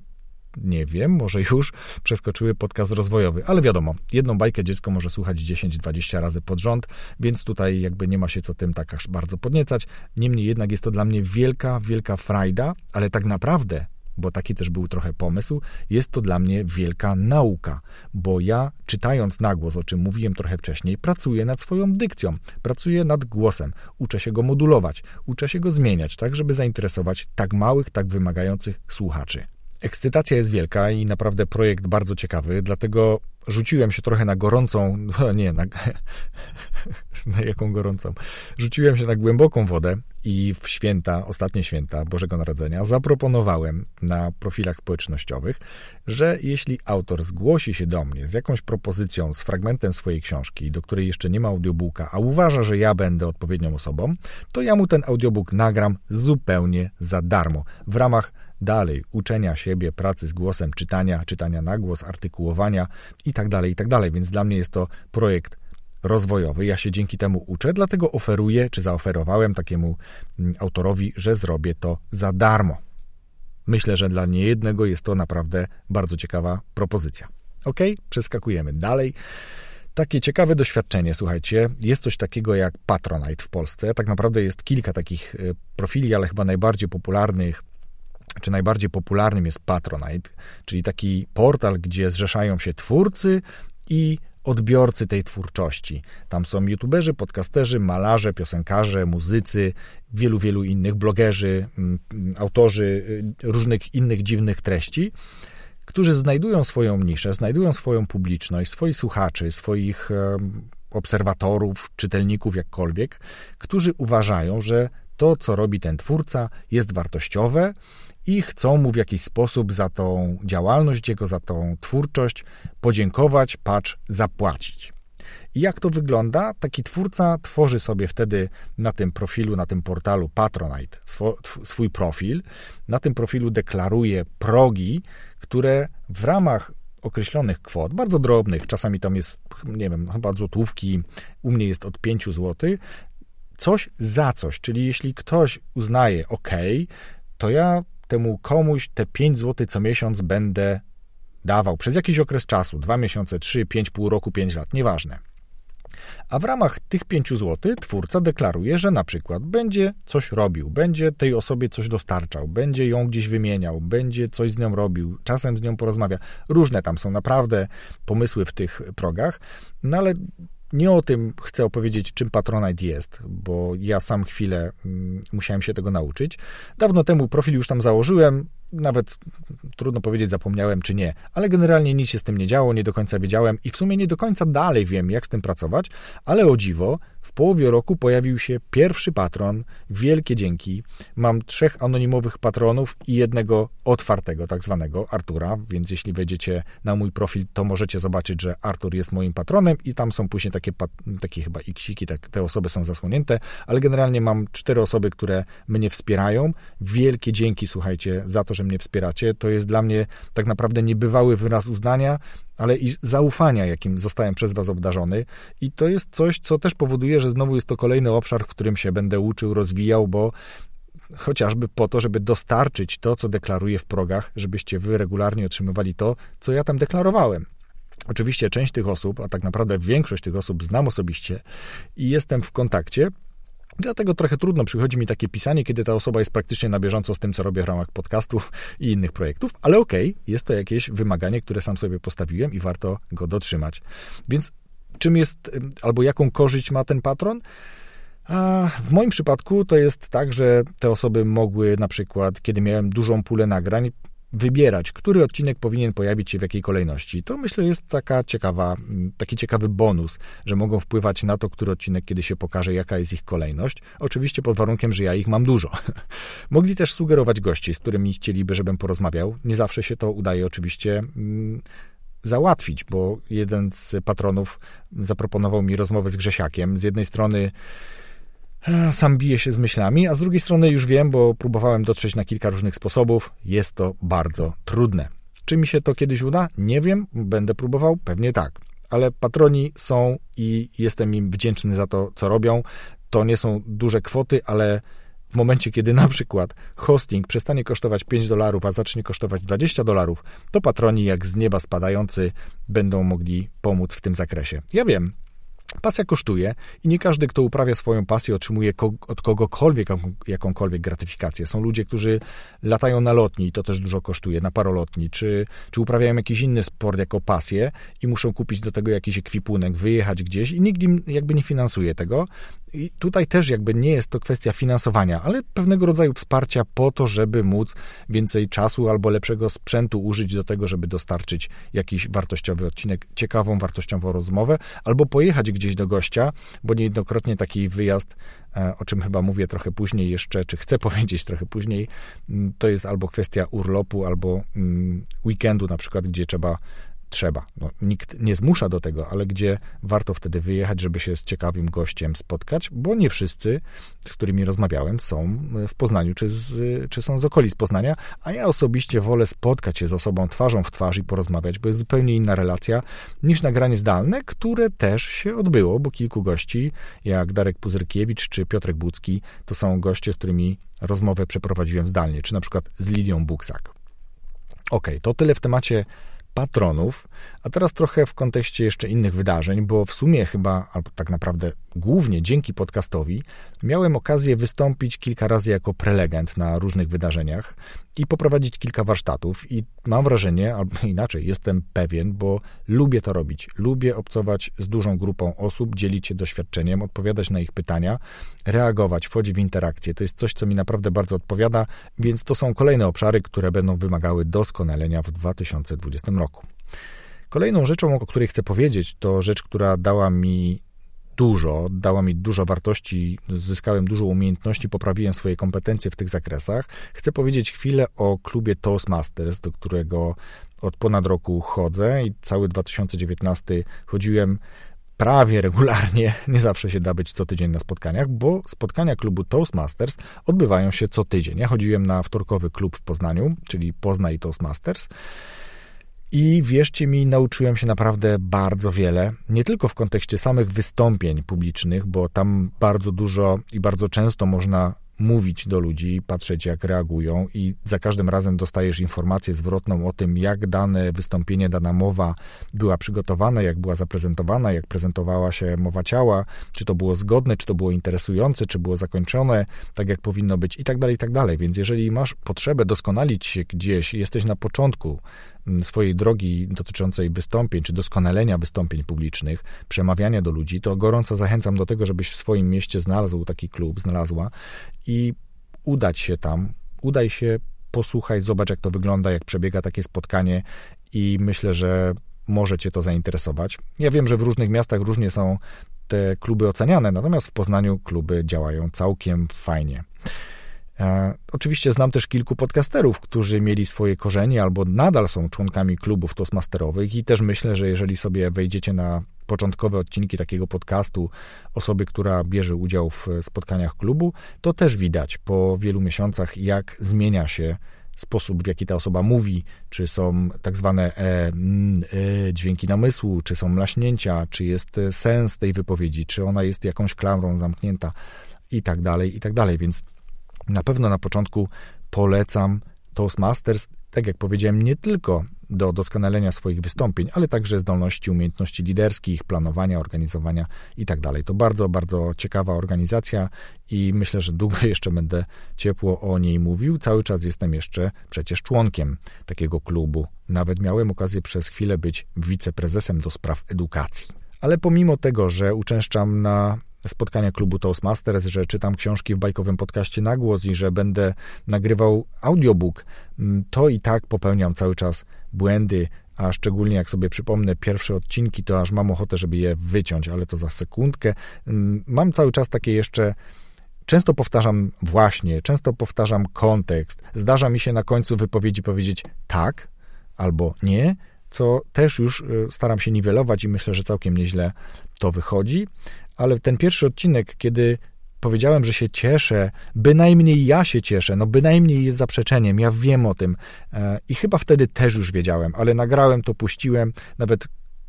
nie wiem, może już przeskoczyły podcast rozwojowy, ale wiadomo, jedną bajkę dziecko może słuchać 10-20 razy pod rząd, więc tutaj jakby nie ma się co tym tak aż bardzo podniecać. Niemniej jednak jest to dla mnie wielka, wielka frajda, ale tak naprawdę bo taki też był trochę pomysł, jest to dla mnie wielka nauka, bo ja czytając na głos, o czym mówiłem trochę wcześniej, pracuję nad swoją dykcją, pracuję nad głosem, uczę się go modulować, uczę się go zmieniać, tak żeby zainteresować tak małych, tak wymagających słuchaczy. Ekscytacja jest wielka i naprawdę projekt bardzo ciekawy, dlatego rzuciłem się trochę na gorącą, no nie, na, na jaką gorącą? Rzuciłem się na głęboką wodę i w święta, ostatnie święta Bożego Narodzenia zaproponowałem na profilach społecznościowych, że jeśli autor zgłosi się do mnie z jakąś propozycją, z fragmentem swojej książki, do której jeszcze nie ma audiobooka, a uważa, że ja będę odpowiednią osobą, to ja mu ten audiobook nagram zupełnie za darmo w ramach dalej uczenia siebie, pracy z głosem, czytania, czytania na głos, artykułowania itd., tak itd. Tak Więc dla mnie jest to projekt rozwojowy. Ja się dzięki temu uczę, dlatego oferuję, czy zaoferowałem takiemu mm, autorowi, że zrobię to za darmo. Myślę, że dla niejednego jest to naprawdę bardzo ciekawa propozycja. Ok, przeskakujemy dalej. Takie ciekawe doświadczenie, słuchajcie, jest coś takiego jak Patronite w Polsce. Tak naprawdę jest kilka takich y, profili, ale chyba najbardziej popularnych czy najbardziej popularnym jest Patronite, czyli taki portal, gdzie zrzeszają się twórcy i odbiorcy tej twórczości. Tam są youtuberzy, podcasterzy, malarze, piosenkarze, muzycy, wielu, wielu innych, blogerzy, mm, autorzy y, różnych innych dziwnych treści, którzy znajdują swoją niszę, znajdują swoją publiczność, swoich słuchaczy, swoich obserwatorów, czytelników, jakkolwiek, którzy uważają, że to, co robi ten twórca, jest wartościowe i chcą mu w jakiś sposób za tą działalność jego, za tą twórczość podziękować, patrz, zapłacić. I jak to wygląda? Taki twórca tworzy sobie wtedy na tym profilu, na tym portalu Patronite swój profil. Na tym profilu deklaruje progi, które w ramach określonych kwot, bardzo drobnych, czasami tam jest, nie wiem, chyba złotówki, u mnie jest od 5 zł, coś za coś, czyli jeśli ktoś uznaje, ok, to ja temu komuś te 5 zł co miesiąc będę dawał przez jakiś okres czasu, 2 miesiące, 3, 5, pół roku, 5 lat, nieważne. A w ramach tych 5 zł twórca deklaruje, że na przykład będzie coś robił, będzie tej osobie coś dostarczał, będzie ją gdzieś wymieniał, będzie coś z nią robił, czasem z nią porozmawia. Różne tam są naprawdę pomysły w tych progach, no ale nie o tym chcę opowiedzieć, czym Patronite jest, bo ja sam chwilę mm, musiałem się tego nauczyć. Dawno temu profil już tam założyłem, nawet trudno powiedzieć, zapomniałem czy nie, ale generalnie nic się z tym nie działo, nie do końca wiedziałem i w sumie nie do końca dalej wiem, jak z tym pracować, ale o dziwo, w połowie roku pojawił się pierwszy patron. Wielkie dzięki. Mam trzech anonimowych patronów i jednego otwartego, tak zwanego Artura, więc jeśli wejdziecie na mój profil, to możecie zobaczyć, że Artur jest moim patronem i tam są później takie, takie chyba iksiki, tak, te osoby są zasłonięte, ale generalnie mam cztery osoby, które mnie wspierają. Wielkie dzięki, słuchajcie, za to, że mnie wspieracie. To jest dla mnie tak naprawdę niebywały wyraz uznania, ale i zaufania, jakim zostałem przez Was obdarzony. I to jest coś, co też powoduje, że znowu jest to kolejny obszar, w którym się będę uczył, rozwijał, bo chociażby po to, żeby dostarczyć to, co deklaruję w progach, żebyście Wy regularnie otrzymywali to, co ja tam deklarowałem. Oczywiście część tych osób, a tak naprawdę większość tych osób znam osobiście i jestem w kontakcie. Dlatego trochę trudno przychodzi mi takie pisanie, kiedy ta osoba jest praktycznie na bieżąco z tym, co robię w ramach podcastów i innych projektów, ale okej, okay, jest to jakieś wymaganie, które sam sobie postawiłem i warto go dotrzymać. Więc czym jest, albo jaką korzyść ma ten patron? A w moim przypadku to jest tak, że te osoby mogły na przykład, kiedy miałem dużą pulę nagrań, wybierać, który odcinek powinien pojawić się w jakiej kolejności. To myślę jest taka ciekawa, taki ciekawy bonus, że mogą wpływać na to, który odcinek kiedy się pokaże, jaka jest ich kolejność. Oczywiście pod warunkiem, że ja ich mam dużo. Mogli też sugerować gości, z którymi chcieliby, żebym porozmawiał. Nie zawsze się to udaje oczywiście mm, załatwić, bo jeden z patronów zaproponował mi rozmowę z Grzesiakiem. Z jednej strony sam biję się z myślami, a z drugiej strony już wiem, bo próbowałem dotrzeć na kilka różnych sposobów, jest to bardzo trudne. Czy mi się to kiedyś uda? Nie wiem, będę próbował, pewnie tak. Ale patroni są i jestem im wdzięczny za to, co robią. To nie są duże kwoty, ale w momencie, kiedy na przykład hosting przestanie kosztować 5 dolarów, a zacznie kosztować 20 dolarów, to patroni jak z nieba spadający będą mogli pomóc w tym zakresie. Ja wiem, Pasja kosztuje i nie każdy, kto uprawia swoją pasję, otrzymuje od kogokolwiek jakąkolwiek gratyfikację. Są ludzie, którzy latają na lotni i to też dużo kosztuje, na parolotni, czy, czy uprawiają jakiś inny sport jako pasję i muszą kupić do tego jakiś ekwipunek, wyjechać gdzieś i nikt im jakby nie finansuje tego. I tutaj też jakby nie jest to kwestia finansowania, ale pewnego rodzaju wsparcia po to, żeby móc więcej czasu albo lepszego sprzętu użyć do tego, żeby dostarczyć jakiś wartościowy odcinek, ciekawą, wartościową rozmowę, albo pojechać gdzieś do gościa, bo niejednokrotnie taki wyjazd, e, o czym chyba mówię trochę później jeszcze, czy chcę powiedzieć trochę później, mm, to jest albo kwestia urlopu, albo mm, weekendu na przykład, gdzie trzeba trzeba. No, nikt nie zmusza do tego, ale gdzie warto wtedy wyjechać, żeby się z ciekawym gościem spotkać, bo nie wszyscy, z którymi rozmawiałem, są w Poznaniu, czy, z, czy są z okolic Poznania, a ja osobiście wolę spotkać się z osobą twarzą w twarz i porozmawiać, bo jest zupełnie inna relacja niż nagranie zdalne, które też się odbyło, bo kilku gości, jak Darek Puzyrkiewicz czy Piotrek Bucki, to są goście, z którymi rozmowę przeprowadziłem zdalnie, czy na przykład z Lilią Buksak. Ok, to tyle w temacie patronów, a teraz trochę w kontekście jeszcze innych wydarzeń, bo w sumie chyba, albo tak naprawdę głównie dzięki podcastowi, miałem okazję wystąpić kilka razy jako prelegent na różnych wydarzeniach i poprowadzić kilka warsztatów i mam wrażenie, albo inaczej, jestem pewien, bo lubię to robić. Lubię obcować z dużą grupą osób, dzielić się doświadczeniem, odpowiadać na ich pytania, reagować, wchodzić w interakcję. To jest coś, co mi naprawdę bardzo odpowiada, więc to są kolejne obszary, które będą wymagały doskonalenia w 2020 roku. Kolejną rzeczą, o której chcę powiedzieć, to rzecz, która dała mi dużo, dała mi dużo wartości, zyskałem dużo umiejętności, poprawiłem swoje kompetencje w tych zakresach. Chcę powiedzieć chwilę o klubie Toastmasters, do którego od ponad roku chodzę i cały 2019 chodziłem prawie regularnie, nie zawsze się da być co tydzień na spotkaniach, bo spotkania klubu Toastmasters odbywają się co tydzień. Ja chodziłem na wtorkowy klub w Poznaniu, czyli Poznaj Toastmasters. I wierzcie mi, nauczyłem się naprawdę bardzo wiele, nie tylko w kontekście samych wystąpień publicznych, bo tam bardzo dużo i bardzo często można mówić do ludzi, patrzeć jak reagują i za każdym razem dostajesz informację zwrotną o tym, jak dane wystąpienie, dana mowa była przygotowana, jak była zaprezentowana, jak prezentowała się mowa ciała, czy to było zgodne, czy to było interesujące, czy było zakończone tak jak powinno być i tak dalej, i tak dalej. Więc jeżeli masz potrzebę doskonalić się gdzieś, jesteś na początku swojej drogi dotyczącej wystąpień, czy doskonalenia wystąpień publicznych, przemawiania do ludzi, to gorąco zachęcam do tego, żebyś w swoim mieście znalazł taki klub, znalazła i udać się tam, udaj się, posłuchaj, zobacz jak to wygląda, jak przebiega takie spotkanie i myślę, że może Cię to zainteresować. Ja wiem, że w różnych miastach różnie są te kluby oceniane, natomiast w Poznaniu kluby działają całkiem fajnie. E, oczywiście znam też kilku podcasterów, którzy mieli swoje korzenie albo nadal są członkami klubów toastmasterowych i też myślę, że jeżeli sobie wejdziecie na początkowe odcinki takiego podcastu osoby, która bierze udział w spotkaniach klubu, to też widać po wielu miesiącach, jak zmienia się sposób, w jaki ta osoba mówi, czy są tak zwane e, e, dźwięki namysłu, czy są mlaśnięcia, czy jest sens tej wypowiedzi, czy ona jest jakąś klamrą zamknięta i tak dalej, i tak dalej. Więc na pewno na początku polecam Toastmasters, tak jak powiedziałem, nie tylko do doskonalenia swoich wystąpień, ale także zdolności, umiejętności liderskich, planowania, organizowania itd. Tak to bardzo, bardzo ciekawa organizacja i myślę, że długo jeszcze będę ciepło o niej mówił. Cały czas jestem jeszcze przecież członkiem takiego klubu. Nawet miałem okazję przez chwilę być wiceprezesem do spraw edukacji. Ale pomimo tego, że uczęszczam na spotkania klubu Toastmasters, że czytam książki w bajkowym podcaście na głos i że będę nagrywał audiobook, mm, to i tak popełniam cały czas błędy, a szczególnie jak sobie przypomnę pierwsze odcinki, to aż mam ochotę, żeby je wyciąć, ale to za sekundkę. Mm, mam cały czas takie jeszcze Często powtarzam właśnie, często powtarzam kontekst. Zdarza mi się na końcu wypowiedzi powiedzieć tak albo nie, co też już y, staram się niwelować i myślę, że całkiem nieźle to wychodzi ale ten pierwszy odcinek, kiedy powiedziałem, że się cieszę, bynajmniej ja się cieszę, no bynajmniej jest zaprzeczeniem, ja wiem o tym e, i chyba wtedy też już wiedziałem, ale nagrałem to, puściłem, nawet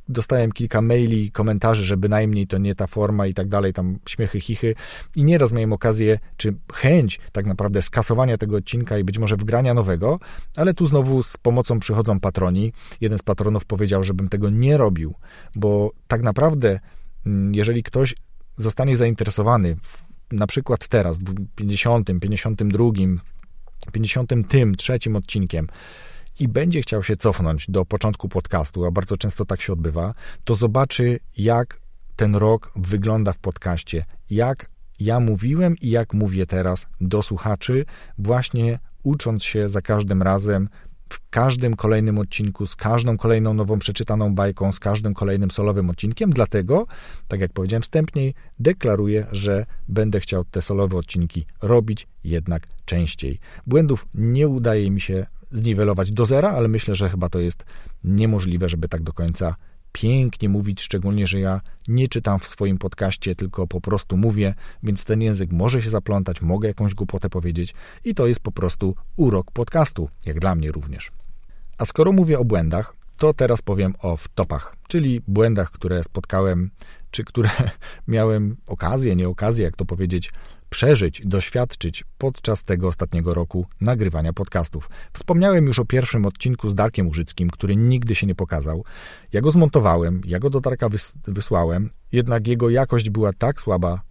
dostałem kilka maili, komentarzy, że bynajmniej to nie ta forma i tak dalej, tam śmiechy, chichy i nieraz miałem okazję, czy chęć tak naprawdę skasowania tego odcinka i być może wgrania nowego, ale tu znowu z pomocą przychodzą patroni. Jeden z patronów powiedział, żebym tego nie robił, bo tak naprawdę jeżeli ktoś zostanie zainteresowany, na przykład teraz, w 50, 52, 50 tym, trzecim odcinkiem, i będzie chciał się cofnąć do początku podcastu, a bardzo często tak się odbywa, to zobaczy, jak ten rok wygląda w podcaście, jak ja mówiłem i jak mówię teraz do słuchaczy, właśnie ucząc się za każdym razem w każdym kolejnym odcinku, z każdą kolejną nową przeczytaną bajką, z każdym kolejnym solowym odcinkiem. Dlatego, tak jak powiedziałem wstępniej, deklaruję, że będę chciał te solowe odcinki robić jednak częściej. Błędów nie udaje mi się zniwelować do zera, ale myślę, że chyba to jest niemożliwe, żeby tak do końca pięknie mówić, szczególnie, że ja nie czytam w swoim podcaście, tylko po prostu mówię, więc ten język może się zaplątać, mogę jakąś głupotę powiedzieć i to jest po prostu urok podcastu, jak dla mnie również. A skoro mówię o błędach, to teraz powiem o wtopach, czyli błędach, które spotkałem, czy które miałem okazję, nie okazję, jak to powiedzieć, przeżyć, doświadczyć podczas tego ostatniego roku nagrywania podcastów. Wspomniałem już o pierwszym odcinku z Darkiem Użyckim, który nigdy się nie pokazał. Ja go zmontowałem, ja go do Darka wys wysłałem, jednak jego jakość była tak słaba,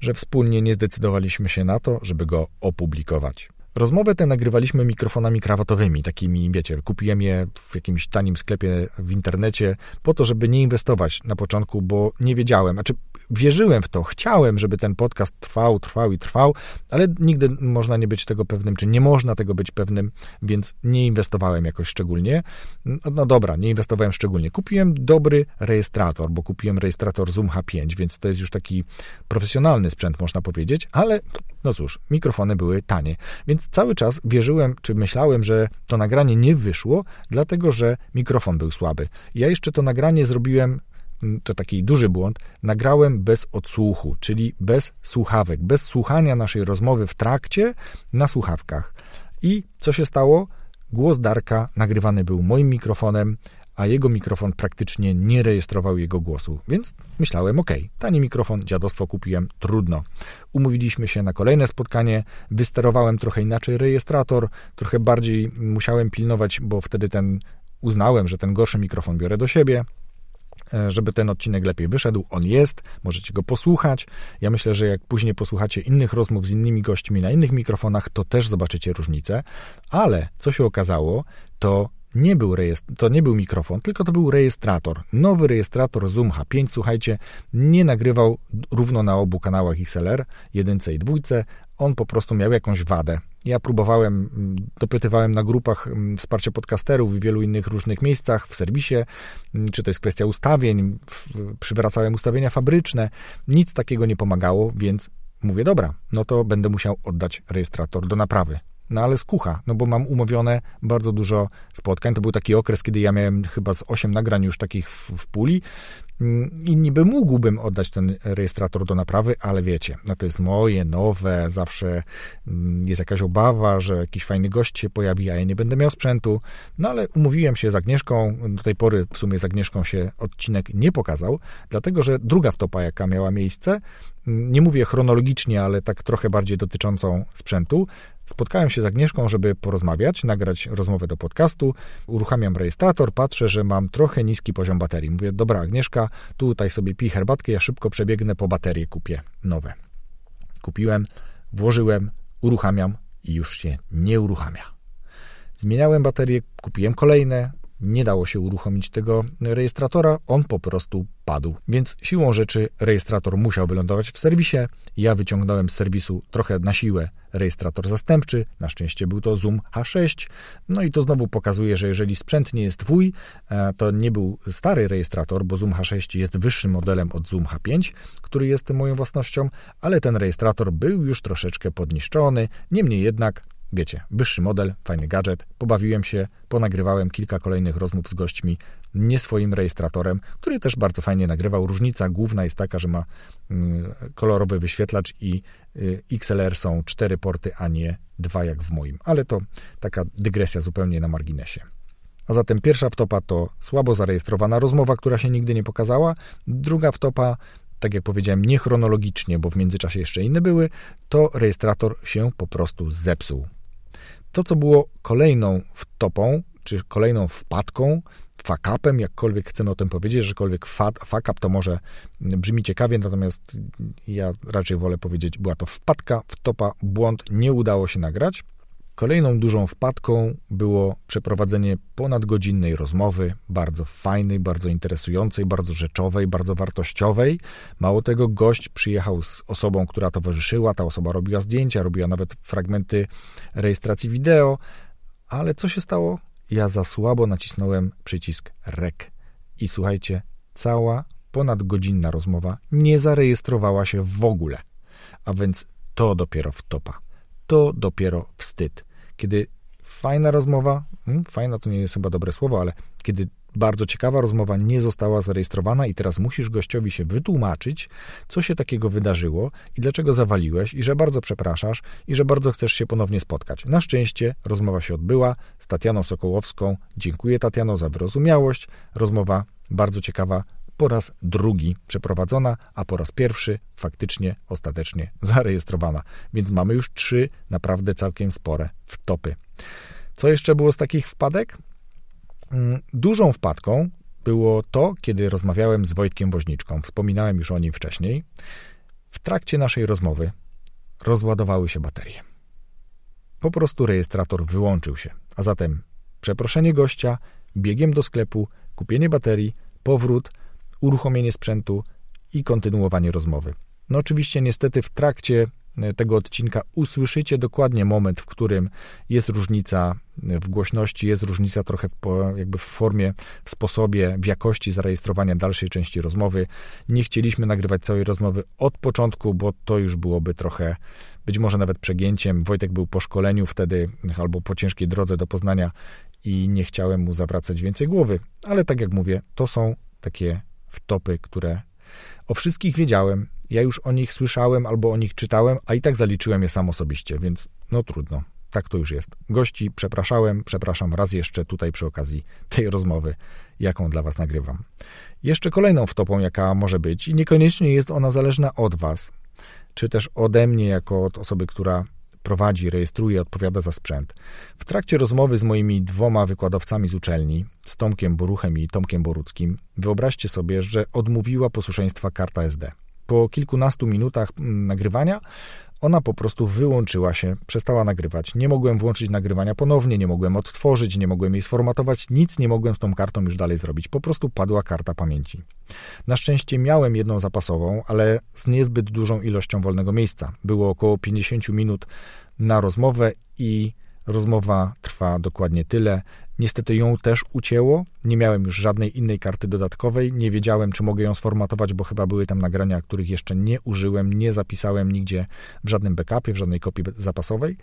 że wspólnie nie zdecydowaliśmy się na to, żeby go opublikować. Rozmowę tę nagrywaliśmy mikrofonami krawatowymi, takimi, wiecie, kupiłem je w jakimś tanim sklepie w internecie po to, żeby nie inwestować na początku, bo nie wiedziałem, znaczy wierzyłem w to, chciałem, żeby ten podcast trwał, trwał i trwał, ale nigdy można nie być tego pewnym, czy nie można tego być pewnym, więc nie inwestowałem jakoś szczególnie. No, no dobra, nie inwestowałem szczególnie. Kupiłem dobry rejestrator, bo kupiłem rejestrator Zoom H5, więc to jest już taki profesjonalny sprzęt, można powiedzieć, ale no cóż, mikrofony były tanie, więc cały czas wierzyłem, czy myślałem, że to nagranie nie wyszło, dlatego że mikrofon był słaby. Ja jeszcze to nagranie zrobiłem mm, to taki duży błąd, nagrałem bez odsłuchu, czyli bez słuchawek, bez słuchania naszej rozmowy w trakcie na słuchawkach. I co się stało? Głos Darka nagrywany był moim mikrofonem, a jego mikrofon praktycznie nie rejestrował jego głosu, więc myślałem, ok, tani mikrofon, dziadostwo kupiłem, trudno. Umówiliśmy się na kolejne spotkanie, wysterowałem trochę inaczej rejestrator, trochę bardziej musiałem pilnować, bo wtedy ten uznałem, że ten gorszy mikrofon biorę do siebie, e, żeby ten odcinek lepiej wyszedł. On jest, możecie go posłuchać. Ja myślę, że jak później posłuchacie innych rozmów z innymi gośćmi na innych mikrofonach, to też zobaczycie różnicę. Ale co się okazało, to nie był to nie był mikrofon, tylko to był rejestrator. Nowy rejestrator Zoom H5, słuchajcie, nie nagrywał równo na obu kanałach XLR, jedynce i dwójce, on po prostu miał jakąś wadę. Ja próbowałem, mm, dopytywałem na grupach mm, wsparcia podcasterów w wielu innych różnych miejscach, w serwisie, mm, czy to jest kwestia ustawień, przywracałem ustawienia fabryczne, nic takiego nie pomagało, więc mówię, dobra, no to będę musiał oddać rejestrator do naprawy. No ale skucha, no bo mam umówione bardzo dużo spotkań. To był taki okres, kiedy ja miałem chyba z 8 nagrań już takich w, w puli mm, i niby mógłbym oddać ten rejestrator do naprawy, ale wiecie, no to jest moje, nowe, zawsze mm, jest jakaś obawa, że jakiś fajny gość się pojawi, a ja nie będę miał sprzętu. No ale umówiłem się z Agnieszką, do tej pory w sumie z Agnieszką się odcinek nie pokazał, dlatego że druga wtopa, jaka miała miejsce, nie mówię chronologicznie, ale tak trochę bardziej dotyczącą sprzętu. Spotkałem się z Agnieszką, żeby porozmawiać, nagrać rozmowę do podcastu. Uruchamiam rejestrator, patrzę, że mam trochę niski poziom baterii. Mówię, dobra Agnieszka, tutaj sobie pij herbatkę, ja szybko przebiegnę po baterie, kupię nowe. Kupiłem, włożyłem, uruchamiam i już się nie uruchamia. Zmieniałem baterie, kupiłem kolejne, nie dało się uruchomić tego rejestratora, on po prostu padł. Więc siłą rzeczy rejestrator musiał wylądować w serwisie. Ja wyciągnąłem z serwisu trochę na siłę rejestrator zastępczy. Na szczęście był to Zoom H6. No i to znowu pokazuje, że jeżeli sprzęt nie jest twój, e, to nie był stary rejestrator, bo Zoom H6 jest wyższym modelem od Zoom H5, który jest moją własnością, ale ten rejestrator był już troszeczkę podniszczony. Niemniej jednak Wiecie, wyższy model, fajny gadżet. Pobawiłem się, ponagrywałem kilka kolejnych rozmów z gośćmi, nie swoim rejestratorem, który też bardzo fajnie nagrywał. Różnica główna jest taka, że ma mm, kolorowy wyświetlacz i y, XLR są cztery porty, a nie dwa jak w moim. Ale to taka dygresja zupełnie na marginesie. A zatem pierwsza wtopa to słabo zarejestrowana rozmowa, która się nigdy nie pokazała. Druga wtopa tak jak powiedziałem, nie chronologicznie, bo w międzyczasie jeszcze inne były, to rejestrator się po prostu zepsuł. To, co było kolejną wtopą, czy kolejną wpadką, fuck-upem, jakkolwiek chcemy o tym powiedzieć, żekolwiek fuck-up to może brzmi ciekawie, natomiast ja raczej wolę powiedzieć, była to wpadka, wtopa, błąd, nie udało się nagrać. Kolejną dużą wpadką było przeprowadzenie ponadgodzinnej rozmowy, bardzo fajnej, bardzo interesującej, bardzo rzeczowej, bardzo wartościowej. Mało tego, gość przyjechał z osobą, która towarzyszyła, ta osoba robiła zdjęcia, robiła nawet fragmenty rejestracji wideo, ale co się stało? Ja za słabo nacisnąłem przycisk REC. I słuchajcie, cała ponadgodzinna rozmowa nie zarejestrowała się w ogóle. A więc to dopiero wtopa to dopiero wstyd. Kiedy fajna rozmowa, hmm, fajna to nie jest chyba dobre słowo, ale kiedy bardzo ciekawa rozmowa nie została zarejestrowana i teraz musisz gościowi się wytłumaczyć, co się takiego wydarzyło i dlaczego zawaliłeś i że bardzo przepraszasz i że bardzo chcesz się ponownie spotkać. Na szczęście rozmowa się odbyła z Tatianą Sokołowską. Dziękuję Tatiano za wyrozumiałość. Rozmowa bardzo ciekawa, po raz drugi przeprowadzona, a po raz pierwszy faktycznie, ostatecznie zarejestrowana. Więc mamy już trzy naprawdę całkiem spore wtopy. Co jeszcze było z takich wpadek? Mm, dużą wpadką było to, kiedy rozmawiałem z Wojtkiem Woźniczką. Wspominałem już o nim wcześniej. W trakcie naszej rozmowy rozładowały się baterie. Po prostu rejestrator wyłączył się. A zatem przeproszenie gościa, biegiem do sklepu, kupienie baterii, powrót – uruchomienie sprzętu i kontynuowanie rozmowy. No oczywiście niestety w trakcie e, tego odcinka usłyszycie dokładnie moment, w którym jest różnica e, w głośności, jest różnica trochę jakby w formie, w sposobie, w jakości zarejestrowania dalszej części rozmowy. Nie chcieliśmy nagrywać całej rozmowy od początku, bo to już byłoby trochę, być może nawet przegięciem. Wojtek był po szkoleniu wtedy albo po ciężkiej drodze do Poznania i nie chciałem mu zawracać więcej głowy. Ale tak jak mówię, to są takie wtopy, które o wszystkich wiedziałem, ja już o nich słyszałem albo o nich czytałem, a i tak zaliczyłem je sam osobiście, więc no trudno. Tak to już jest. Gości przepraszałem, przepraszam raz jeszcze tutaj przy okazji tej rozmowy, jaką dla Was nagrywam. Jeszcze kolejną wtopą, jaka może być, i niekoniecznie jest ona zależna od Was, czy też ode mnie, jako od osoby, która prowadzi, rejestruje, odpowiada za sprzęt. W trakcie rozmowy z moimi dwoma wykładowcami z uczelni, z Tomkiem Boruchem i Tomkiem Boruckim, wyobraźcie sobie, że odmówiła posłuszeństwa karta SD. Po kilkunastu minutach mm, nagrywania ona po prostu wyłączyła się, przestała nagrywać. Nie mogłem włączyć nagrywania ponownie, nie mogłem odtworzyć, nie mogłem jej sformatować, nic nie mogłem z tą kartą już dalej zrobić. Po prostu padła karta pamięci. Na szczęście miałem jedną zapasową, ale z niezbyt dużą ilością wolnego miejsca. Było około 50 minut na rozmowę i rozmowa trwa dokładnie tyle. Niestety ją też ucięło. Nie miałem już żadnej innej karty dodatkowej. Nie wiedziałem, czy mogę ją sformatować, bo chyba były tam nagrania, których jeszcze nie użyłem, nie zapisałem nigdzie w żadnym backupie, w żadnej kopii zapasowej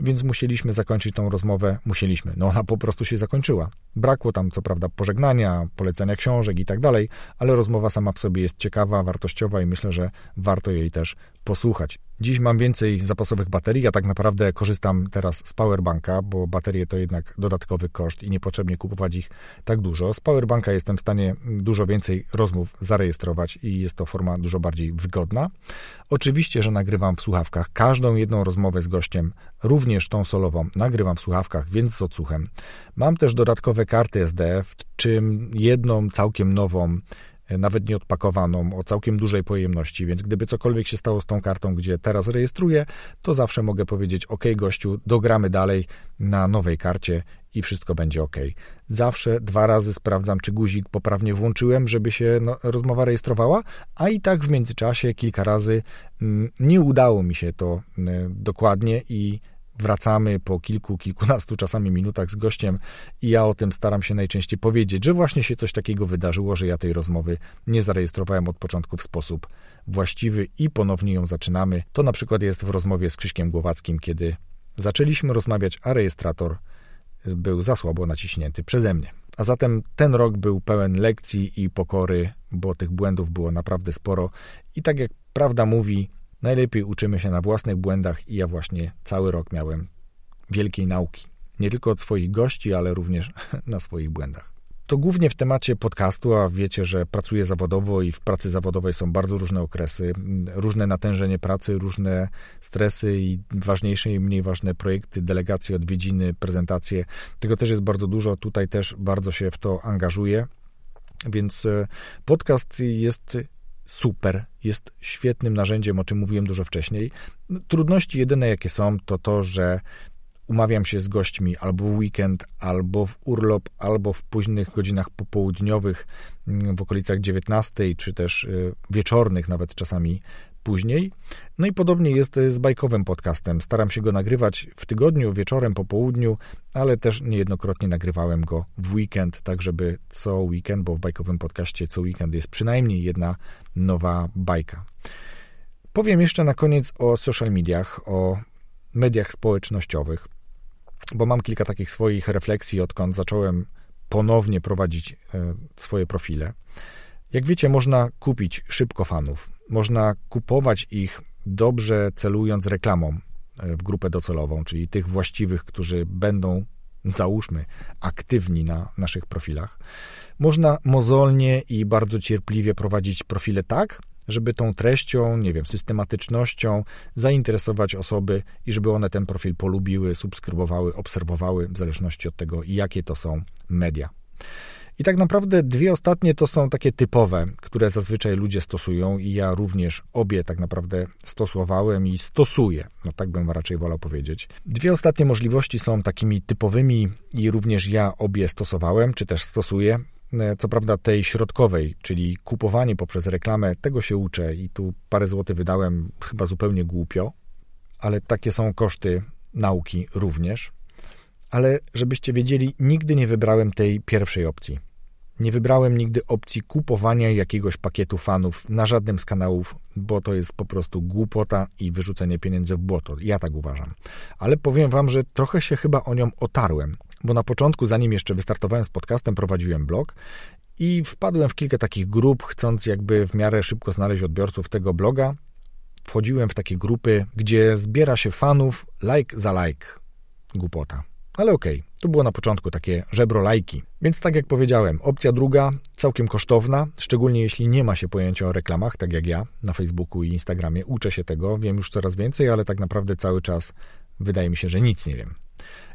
więc musieliśmy zakończyć tą rozmowę. Musieliśmy, no ona po prostu się zakończyła. Brakło tam, co prawda, pożegnania, polecenia książek i tak dalej, ale rozmowa sama w sobie jest ciekawa, wartościowa i myślę, że warto jej też posłuchać. Dziś mam więcej zapasowych baterii. Ja tak naprawdę korzystam teraz z powerbanka, bo baterie to jednak dodatkowy koszt i niepotrzebnie kupować ich tak dużo. Z Powerbanka jestem w stanie dużo więcej rozmów zarejestrować i jest to forma dużo bardziej wygodna. Oczywiście, że nagrywam w słuchawkach każdą jedną rozmowę z gościem, również tą solową, nagrywam w słuchawkach, więc z odsłuchem. Mam też dodatkowe karty SD, w czym jedną całkiem nową nawet nie odpakowaną, o całkiem dużej pojemności, więc gdyby cokolwiek się stało z tą kartą, gdzie teraz rejestruję, to zawsze mogę powiedzieć: OK, gościu, dogramy dalej na nowej karcie i wszystko będzie ok. Zawsze dwa razy sprawdzam, czy guzik poprawnie włączyłem, żeby się no, rozmowa rejestrowała, a i tak w międzyczasie kilka razy mm, nie udało mi się to y, dokładnie i wracamy po kilku, kilkunastu czasami minutach z gościem i ja o tym staram się najczęściej powiedzieć, że właśnie się coś takiego wydarzyło, że ja tej rozmowy nie zarejestrowałem od początku w sposób właściwy i ponownie ją zaczynamy. To na przykład jest w rozmowie z Krzyśkiem Głowackim, kiedy zaczęliśmy rozmawiać, a rejestrator był za słabo naciśnięty przeze mnie. A zatem ten rok był pełen lekcji i pokory, bo tych błędów było naprawdę sporo. I tak jak prawda mówi, najlepiej uczymy się na własnych błędach, i ja właśnie cały rok miałem wielkiej nauki. Nie tylko od swoich gości, ale również na swoich błędach. To głównie w temacie podcastu, a wiecie, że pracuję zawodowo i w pracy zawodowej są bardzo różne okresy, różne natężenie pracy, różne stresy i ważniejsze i mniej ważne projekty, delegacje, odwiedziny, prezentacje. Tego też jest bardzo dużo. Tutaj też bardzo się w to angażuję. Więc e, podcast jest super, jest świetnym narzędziem, o czym mówiłem dużo wcześniej. Trudności jedyne, jakie są, to to, że umawiam się z gośćmi albo w weekend, albo w urlop, albo w późnych godzinach popołudniowych mm, w okolicach 19, czy też y, wieczornych nawet czasami później. No i podobnie jest z bajkowym podcastem. Staram się go nagrywać w tygodniu, wieczorem, po południu, ale też niejednokrotnie nagrywałem go w weekend, tak żeby co weekend, bo w bajkowym podcaście co weekend jest przynajmniej jedna nowa bajka. Powiem jeszcze na koniec o social mediach, o mediach społecznościowych, bo mam kilka takich swoich refleksji, odkąd zacząłem ponownie prowadzić e, swoje profile. Jak wiecie, można kupić szybko fanów, można kupować ich dobrze celując reklamą e, w grupę docelową, czyli tych właściwych, którzy będą, załóżmy, aktywni na naszych profilach. Można mozolnie i bardzo cierpliwie prowadzić profile tak, żeby tą treścią, nie wiem, systematycznością zainteresować osoby i żeby one ten profil polubiły, subskrybowały, obserwowały, w zależności od tego, jakie to są media. I tak naprawdę dwie ostatnie to są takie typowe, które zazwyczaj ludzie stosują i ja również obie tak naprawdę stosowałem i stosuję. No tak bym raczej wolał powiedzieć. Dwie ostatnie możliwości są takimi typowymi i również ja obie stosowałem, czy też stosuję. E, co prawda tej środkowej, czyli kupowanie poprzez reklamę, tego się uczę i tu parę złotych wydałem chyba zupełnie głupio, ale takie są koszty nauki również. Ale żebyście wiedzieli, nigdy nie wybrałem tej pierwszej opcji. Nie wybrałem nigdy opcji kupowania jakiegoś pakietu fanów na żadnym z kanałów, bo to jest po prostu głupota i wyrzucenie pieniędzy w błoto. Ja tak uważam. Ale powiem wam, że trochę się chyba o nią otarłem bo na początku, zanim jeszcze wystartowałem z podcastem, prowadziłem blog i wpadłem w kilka takich grup, chcąc jakby w miarę szybko znaleźć odbiorców tego bloga. Wchodziłem w takie grupy, gdzie zbiera się fanów like za like. Głupota. Ale okej, okay, to było na początku takie żebro lajki. Więc tak jak powiedziałem, opcja druga, całkiem kosztowna, szczególnie jeśli nie ma się pojęcia o reklamach, tak jak ja na Facebooku i Instagramie. Uczę się tego, wiem już coraz więcej, ale tak naprawdę cały czas wydaje mi się, że nic nie wiem.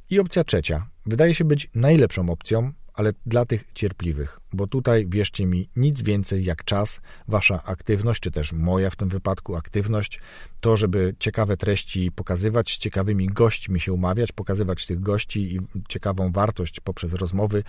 I opcja trzecia wydaje się być najlepszą opcją, ale dla tych cierpliwych, bo tutaj wierzcie mi, nic więcej jak czas, wasza aktywność, czy też moja w tym wypadku aktywność, to, żeby ciekawe treści pokazywać, z ciekawymi gośćmi się umawiać, pokazywać tych gości i ciekawą wartość poprzez rozmowy,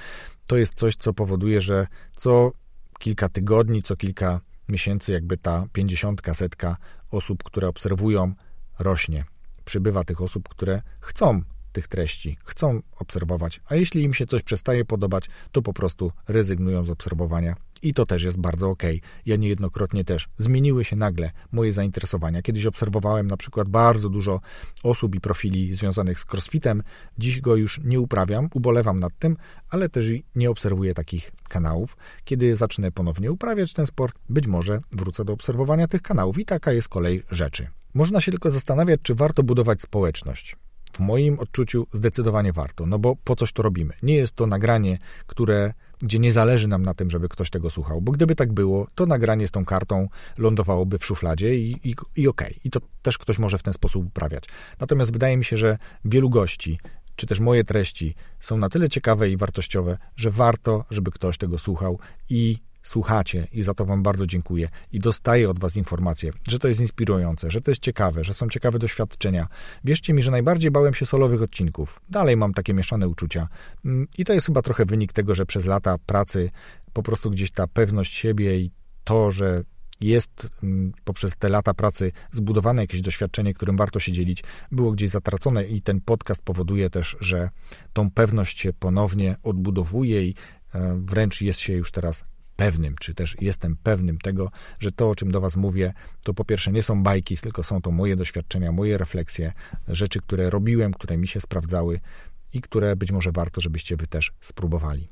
to jest coś, co powoduje, że co kilka tygodni, co kilka miesięcy, jakby ta pięćdziesiątka, setka osób, które obserwują, rośnie. Przybywa tych osób, które chcą tych treści, chcą obserwować, a jeśli im się coś przestaje podobać, to po prostu rezygnują z obserwowania i to też jest bardzo ok. Ja niejednokrotnie też zmieniły się nagle moje zainteresowania. Kiedyś obserwowałem na przykład bardzo dużo osób i profili związanych z crossfitem. Dziś go już nie uprawiam, ubolewam nad tym, ale też nie obserwuję takich kanałów. Kiedy zacznę ponownie uprawiać ten sport, być może wrócę do obserwowania tych kanałów i taka jest kolej rzeczy. Można się tylko zastanawiać, czy warto budować społeczność. W moim odczuciu zdecydowanie warto, no bo po coś to robimy. Nie jest to nagranie, które gdzie nie zależy nam na tym, żeby ktoś tego słuchał, bo gdyby tak było, to nagranie z tą kartą lądowałoby w szufladzie i, i, i okej. Okay. I to też ktoś może w ten sposób uprawiać. Natomiast wydaje mi się, że wielu gości, czy też moje treści są na tyle ciekawe i wartościowe, że warto, żeby ktoś tego słuchał i słuchacie i za to Wam bardzo dziękuję i dostaję od Was informacje, że to jest inspirujące, że to jest ciekawe, że są ciekawe doświadczenia. Wierzcie mi, że najbardziej bałem się solowych odcinków. Dalej mam takie mieszane uczucia mm, i to jest chyba trochę wynik tego, że przez lata pracy po prostu gdzieś ta pewność siebie i to, że jest mm, poprzez te lata pracy zbudowane jakieś doświadczenie, którym warto się dzielić, było gdzieś zatracone i ten podcast powoduje też, że tą pewność się ponownie odbudowuje i e, wręcz jest się już teraz pewnym, czy też jestem pewnym tego, że to, o czym do Was mówię, to po pierwsze nie są bajki, tylko są to moje doświadczenia, moje refleksje, rzeczy, które robiłem, które mi się sprawdzały i które być może warto, żebyście Wy też spróbowali.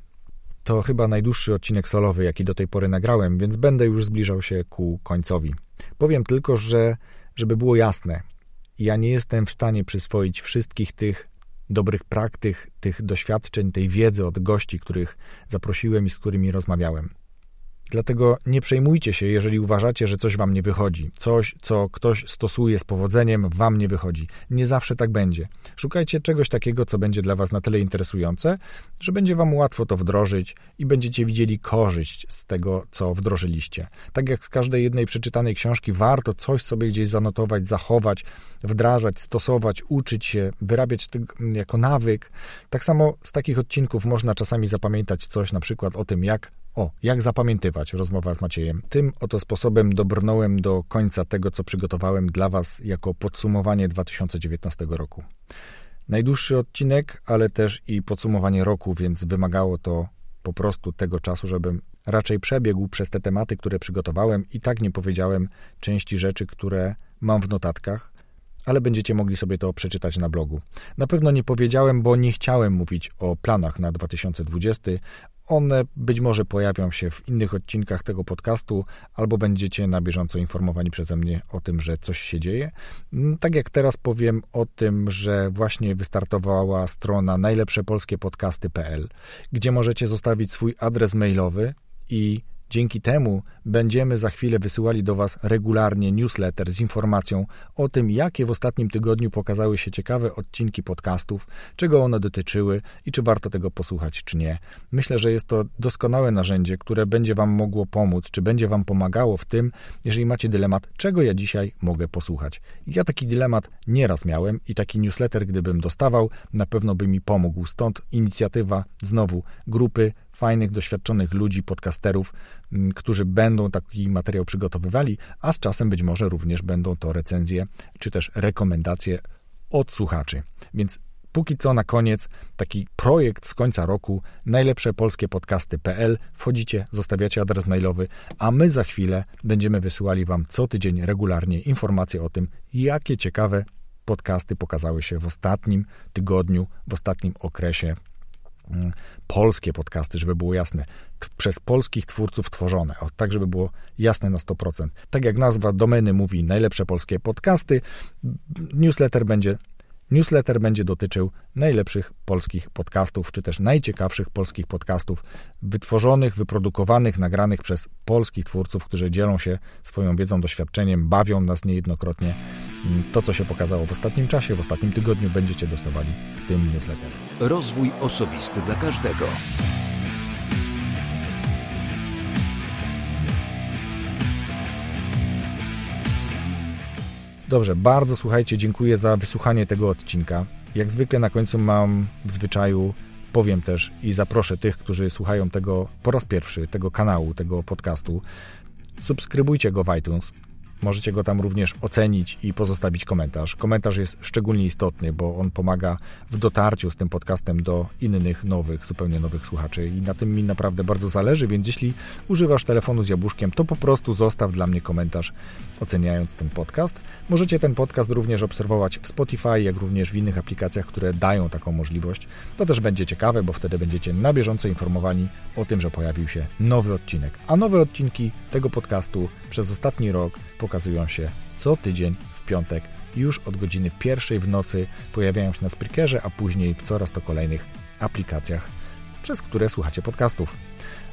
To chyba najdłuższy odcinek solowy, jaki do tej pory nagrałem, więc będę już zbliżał się ku końcowi. Powiem tylko, że żeby było jasne, ja nie jestem w stanie przyswoić wszystkich tych dobrych praktyk, tych doświadczeń, tej wiedzy od gości, których zaprosiłem i z którymi rozmawiałem. Dlatego nie przejmujcie się, jeżeli uważacie, że coś wam nie wychodzi. Coś, co ktoś stosuje z powodzeniem, wam nie wychodzi. Nie zawsze tak będzie. Szukajcie czegoś takiego, co będzie dla was na tyle interesujące, że będzie wam łatwo to wdrożyć i będziecie widzieli korzyść z tego, co wdrożyliście. Tak jak z każdej jednej przeczytanej książki, warto coś sobie gdzieś zanotować, zachować, wdrażać, stosować, uczyć się, wyrabiać jako nawyk. Tak samo z takich odcinków można czasami zapamiętać coś na przykład o tym, jak o, jak zapamiętywać rozmowa z Maciejem. Tym oto sposobem dobrnąłem do końca tego, co przygotowałem dla Was jako podsumowanie 2019 roku. Najdłuższy odcinek, ale też i podsumowanie roku, więc wymagało to po prostu tego czasu, żebym raczej przebiegł przez te tematy, które przygotowałem i tak nie powiedziałem części rzeczy, które mam w notatkach, ale będziecie mogli sobie to przeczytać na blogu. Na pewno nie powiedziałem, bo nie chciałem mówić o planach na 2020, one być może pojawią się w innych odcinkach tego podcastu, albo będziecie na bieżąco informowani przeze mnie o tym, że coś się dzieje. Mm, tak jak teraz powiem o tym, że właśnie wystartowała strona najlepszepolskiepodcasty.pl, gdzie możecie zostawić swój adres mailowy i Dzięki temu będziemy za chwilę wysyłali do Was regularnie newsletter z informacją o tym, jakie w ostatnim tygodniu pokazały się ciekawe odcinki podcastów, czego one dotyczyły i czy warto tego posłuchać, czy nie. Myślę, że jest to doskonałe narzędzie, które będzie Wam mogło pomóc, czy będzie Wam pomagało w tym, jeżeli macie dylemat, czego ja dzisiaj mogę posłuchać. Ja taki dylemat nieraz miałem i taki newsletter, gdybym dostawał, na pewno by mi pomógł. Stąd inicjatywa znowu grupy fajnych, doświadczonych ludzi, podcasterów, mm, którzy będą taki materiał przygotowywali, a z czasem być może również będą to recenzje czy też rekomendacje od słuchaczy. Więc póki co na koniec taki projekt z końca roku najlepsze polskie podcasty.pl wchodzicie, zostawiacie adres mailowy, a my za chwilę będziemy wysyłali wam co tydzień regularnie informacje o tym, jakie ciekawe podcasty pokazały się w ostatnim tygodniu, w ostatnim okresie polskie podcasty, żeby było jasne, przez polskich twórców tworzone, o, tak żeby było jasne na 100%. Tak jak nazwa domeny mówi najlepsze polskie podcasty, newsletter będzie Newsletter będzie dotyczył najlepszych polskich podcastów, czy też najciekawszych polskich podcastów, wytworzonych, wyprodukowanych, nagranych przez polskich twórców, którzy dzielą się swoją wiedzą, doświadczeniem, bawią nas niejednokrotnie. To, co się pokazało w ostatnim czasie, w ostatnim tygodniu, będziecie dostawali w tym newsletterze. Rozwój osobisty dla każdego. Dobrze, bardzo słuchajcie, dziękuję za wysłuchanie tego odcinka. Jak zwykle na końcu mam w zwyczaju, powiem też i zaproszę tych, którzy słuchają tego po raz pierwszy, tego kanału, tego podcastu, subskrybujcie go w iTunes. Możecie go tam również ocenić i pozostawić komentarz. Komentarz jest szczególnie istotny, bo on pomaga w dotarciu z tym podcastem do innych nowych, zupełnie nowych słuchaczy i na tym mi naprawdę bardzo zależy, więc jeśli używasz telefonu z jabłuszkiem, to po prostu zostaw dla mnie komentarz oceniając ten podcast. Możecie ten podcast również obserwować w Spotify, jak również w innych aplikacjach, które dają taką możliwość. To też będzie ciekawe, bo wtedy będziecie na bieżąco informowani o tym, że pojawił się nowy odcinek. A nowe odcinki tego podcastu przez ostatni rok pokazują się co tydzień w piątek. Już od godziny pierwszej w nocy pojawiają się na Spreakerze, a później w coraz to kolejnych aplikacjach przez które słuchacie podcastów.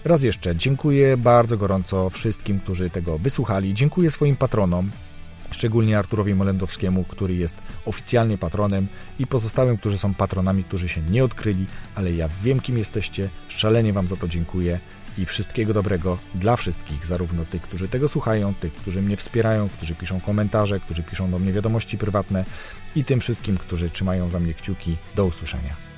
Raz jeszcze dziękuję bardzo gorąco wszystkim, którzy tego wysłuchali. Dziękuję swoim patronom, szczególnie Arturowi Molendowskiemu, który jest oficjalnie patronem i pozostałym, którzy są patronami, którzy się nie odkryli, ale ja wiem, kim jesteście. Szalenie Wam za to dziękuję i wszystkiego dobrego dla wszystkich, zarówno tych, którzy tego słuchają, tych, którzy mnie wspierają, którzy piszą komentarze, którzy piszą do mnie wiadomości prywatne i tym wszystkim, którzy trzymają za mnie kciuki. Do usłyszenia.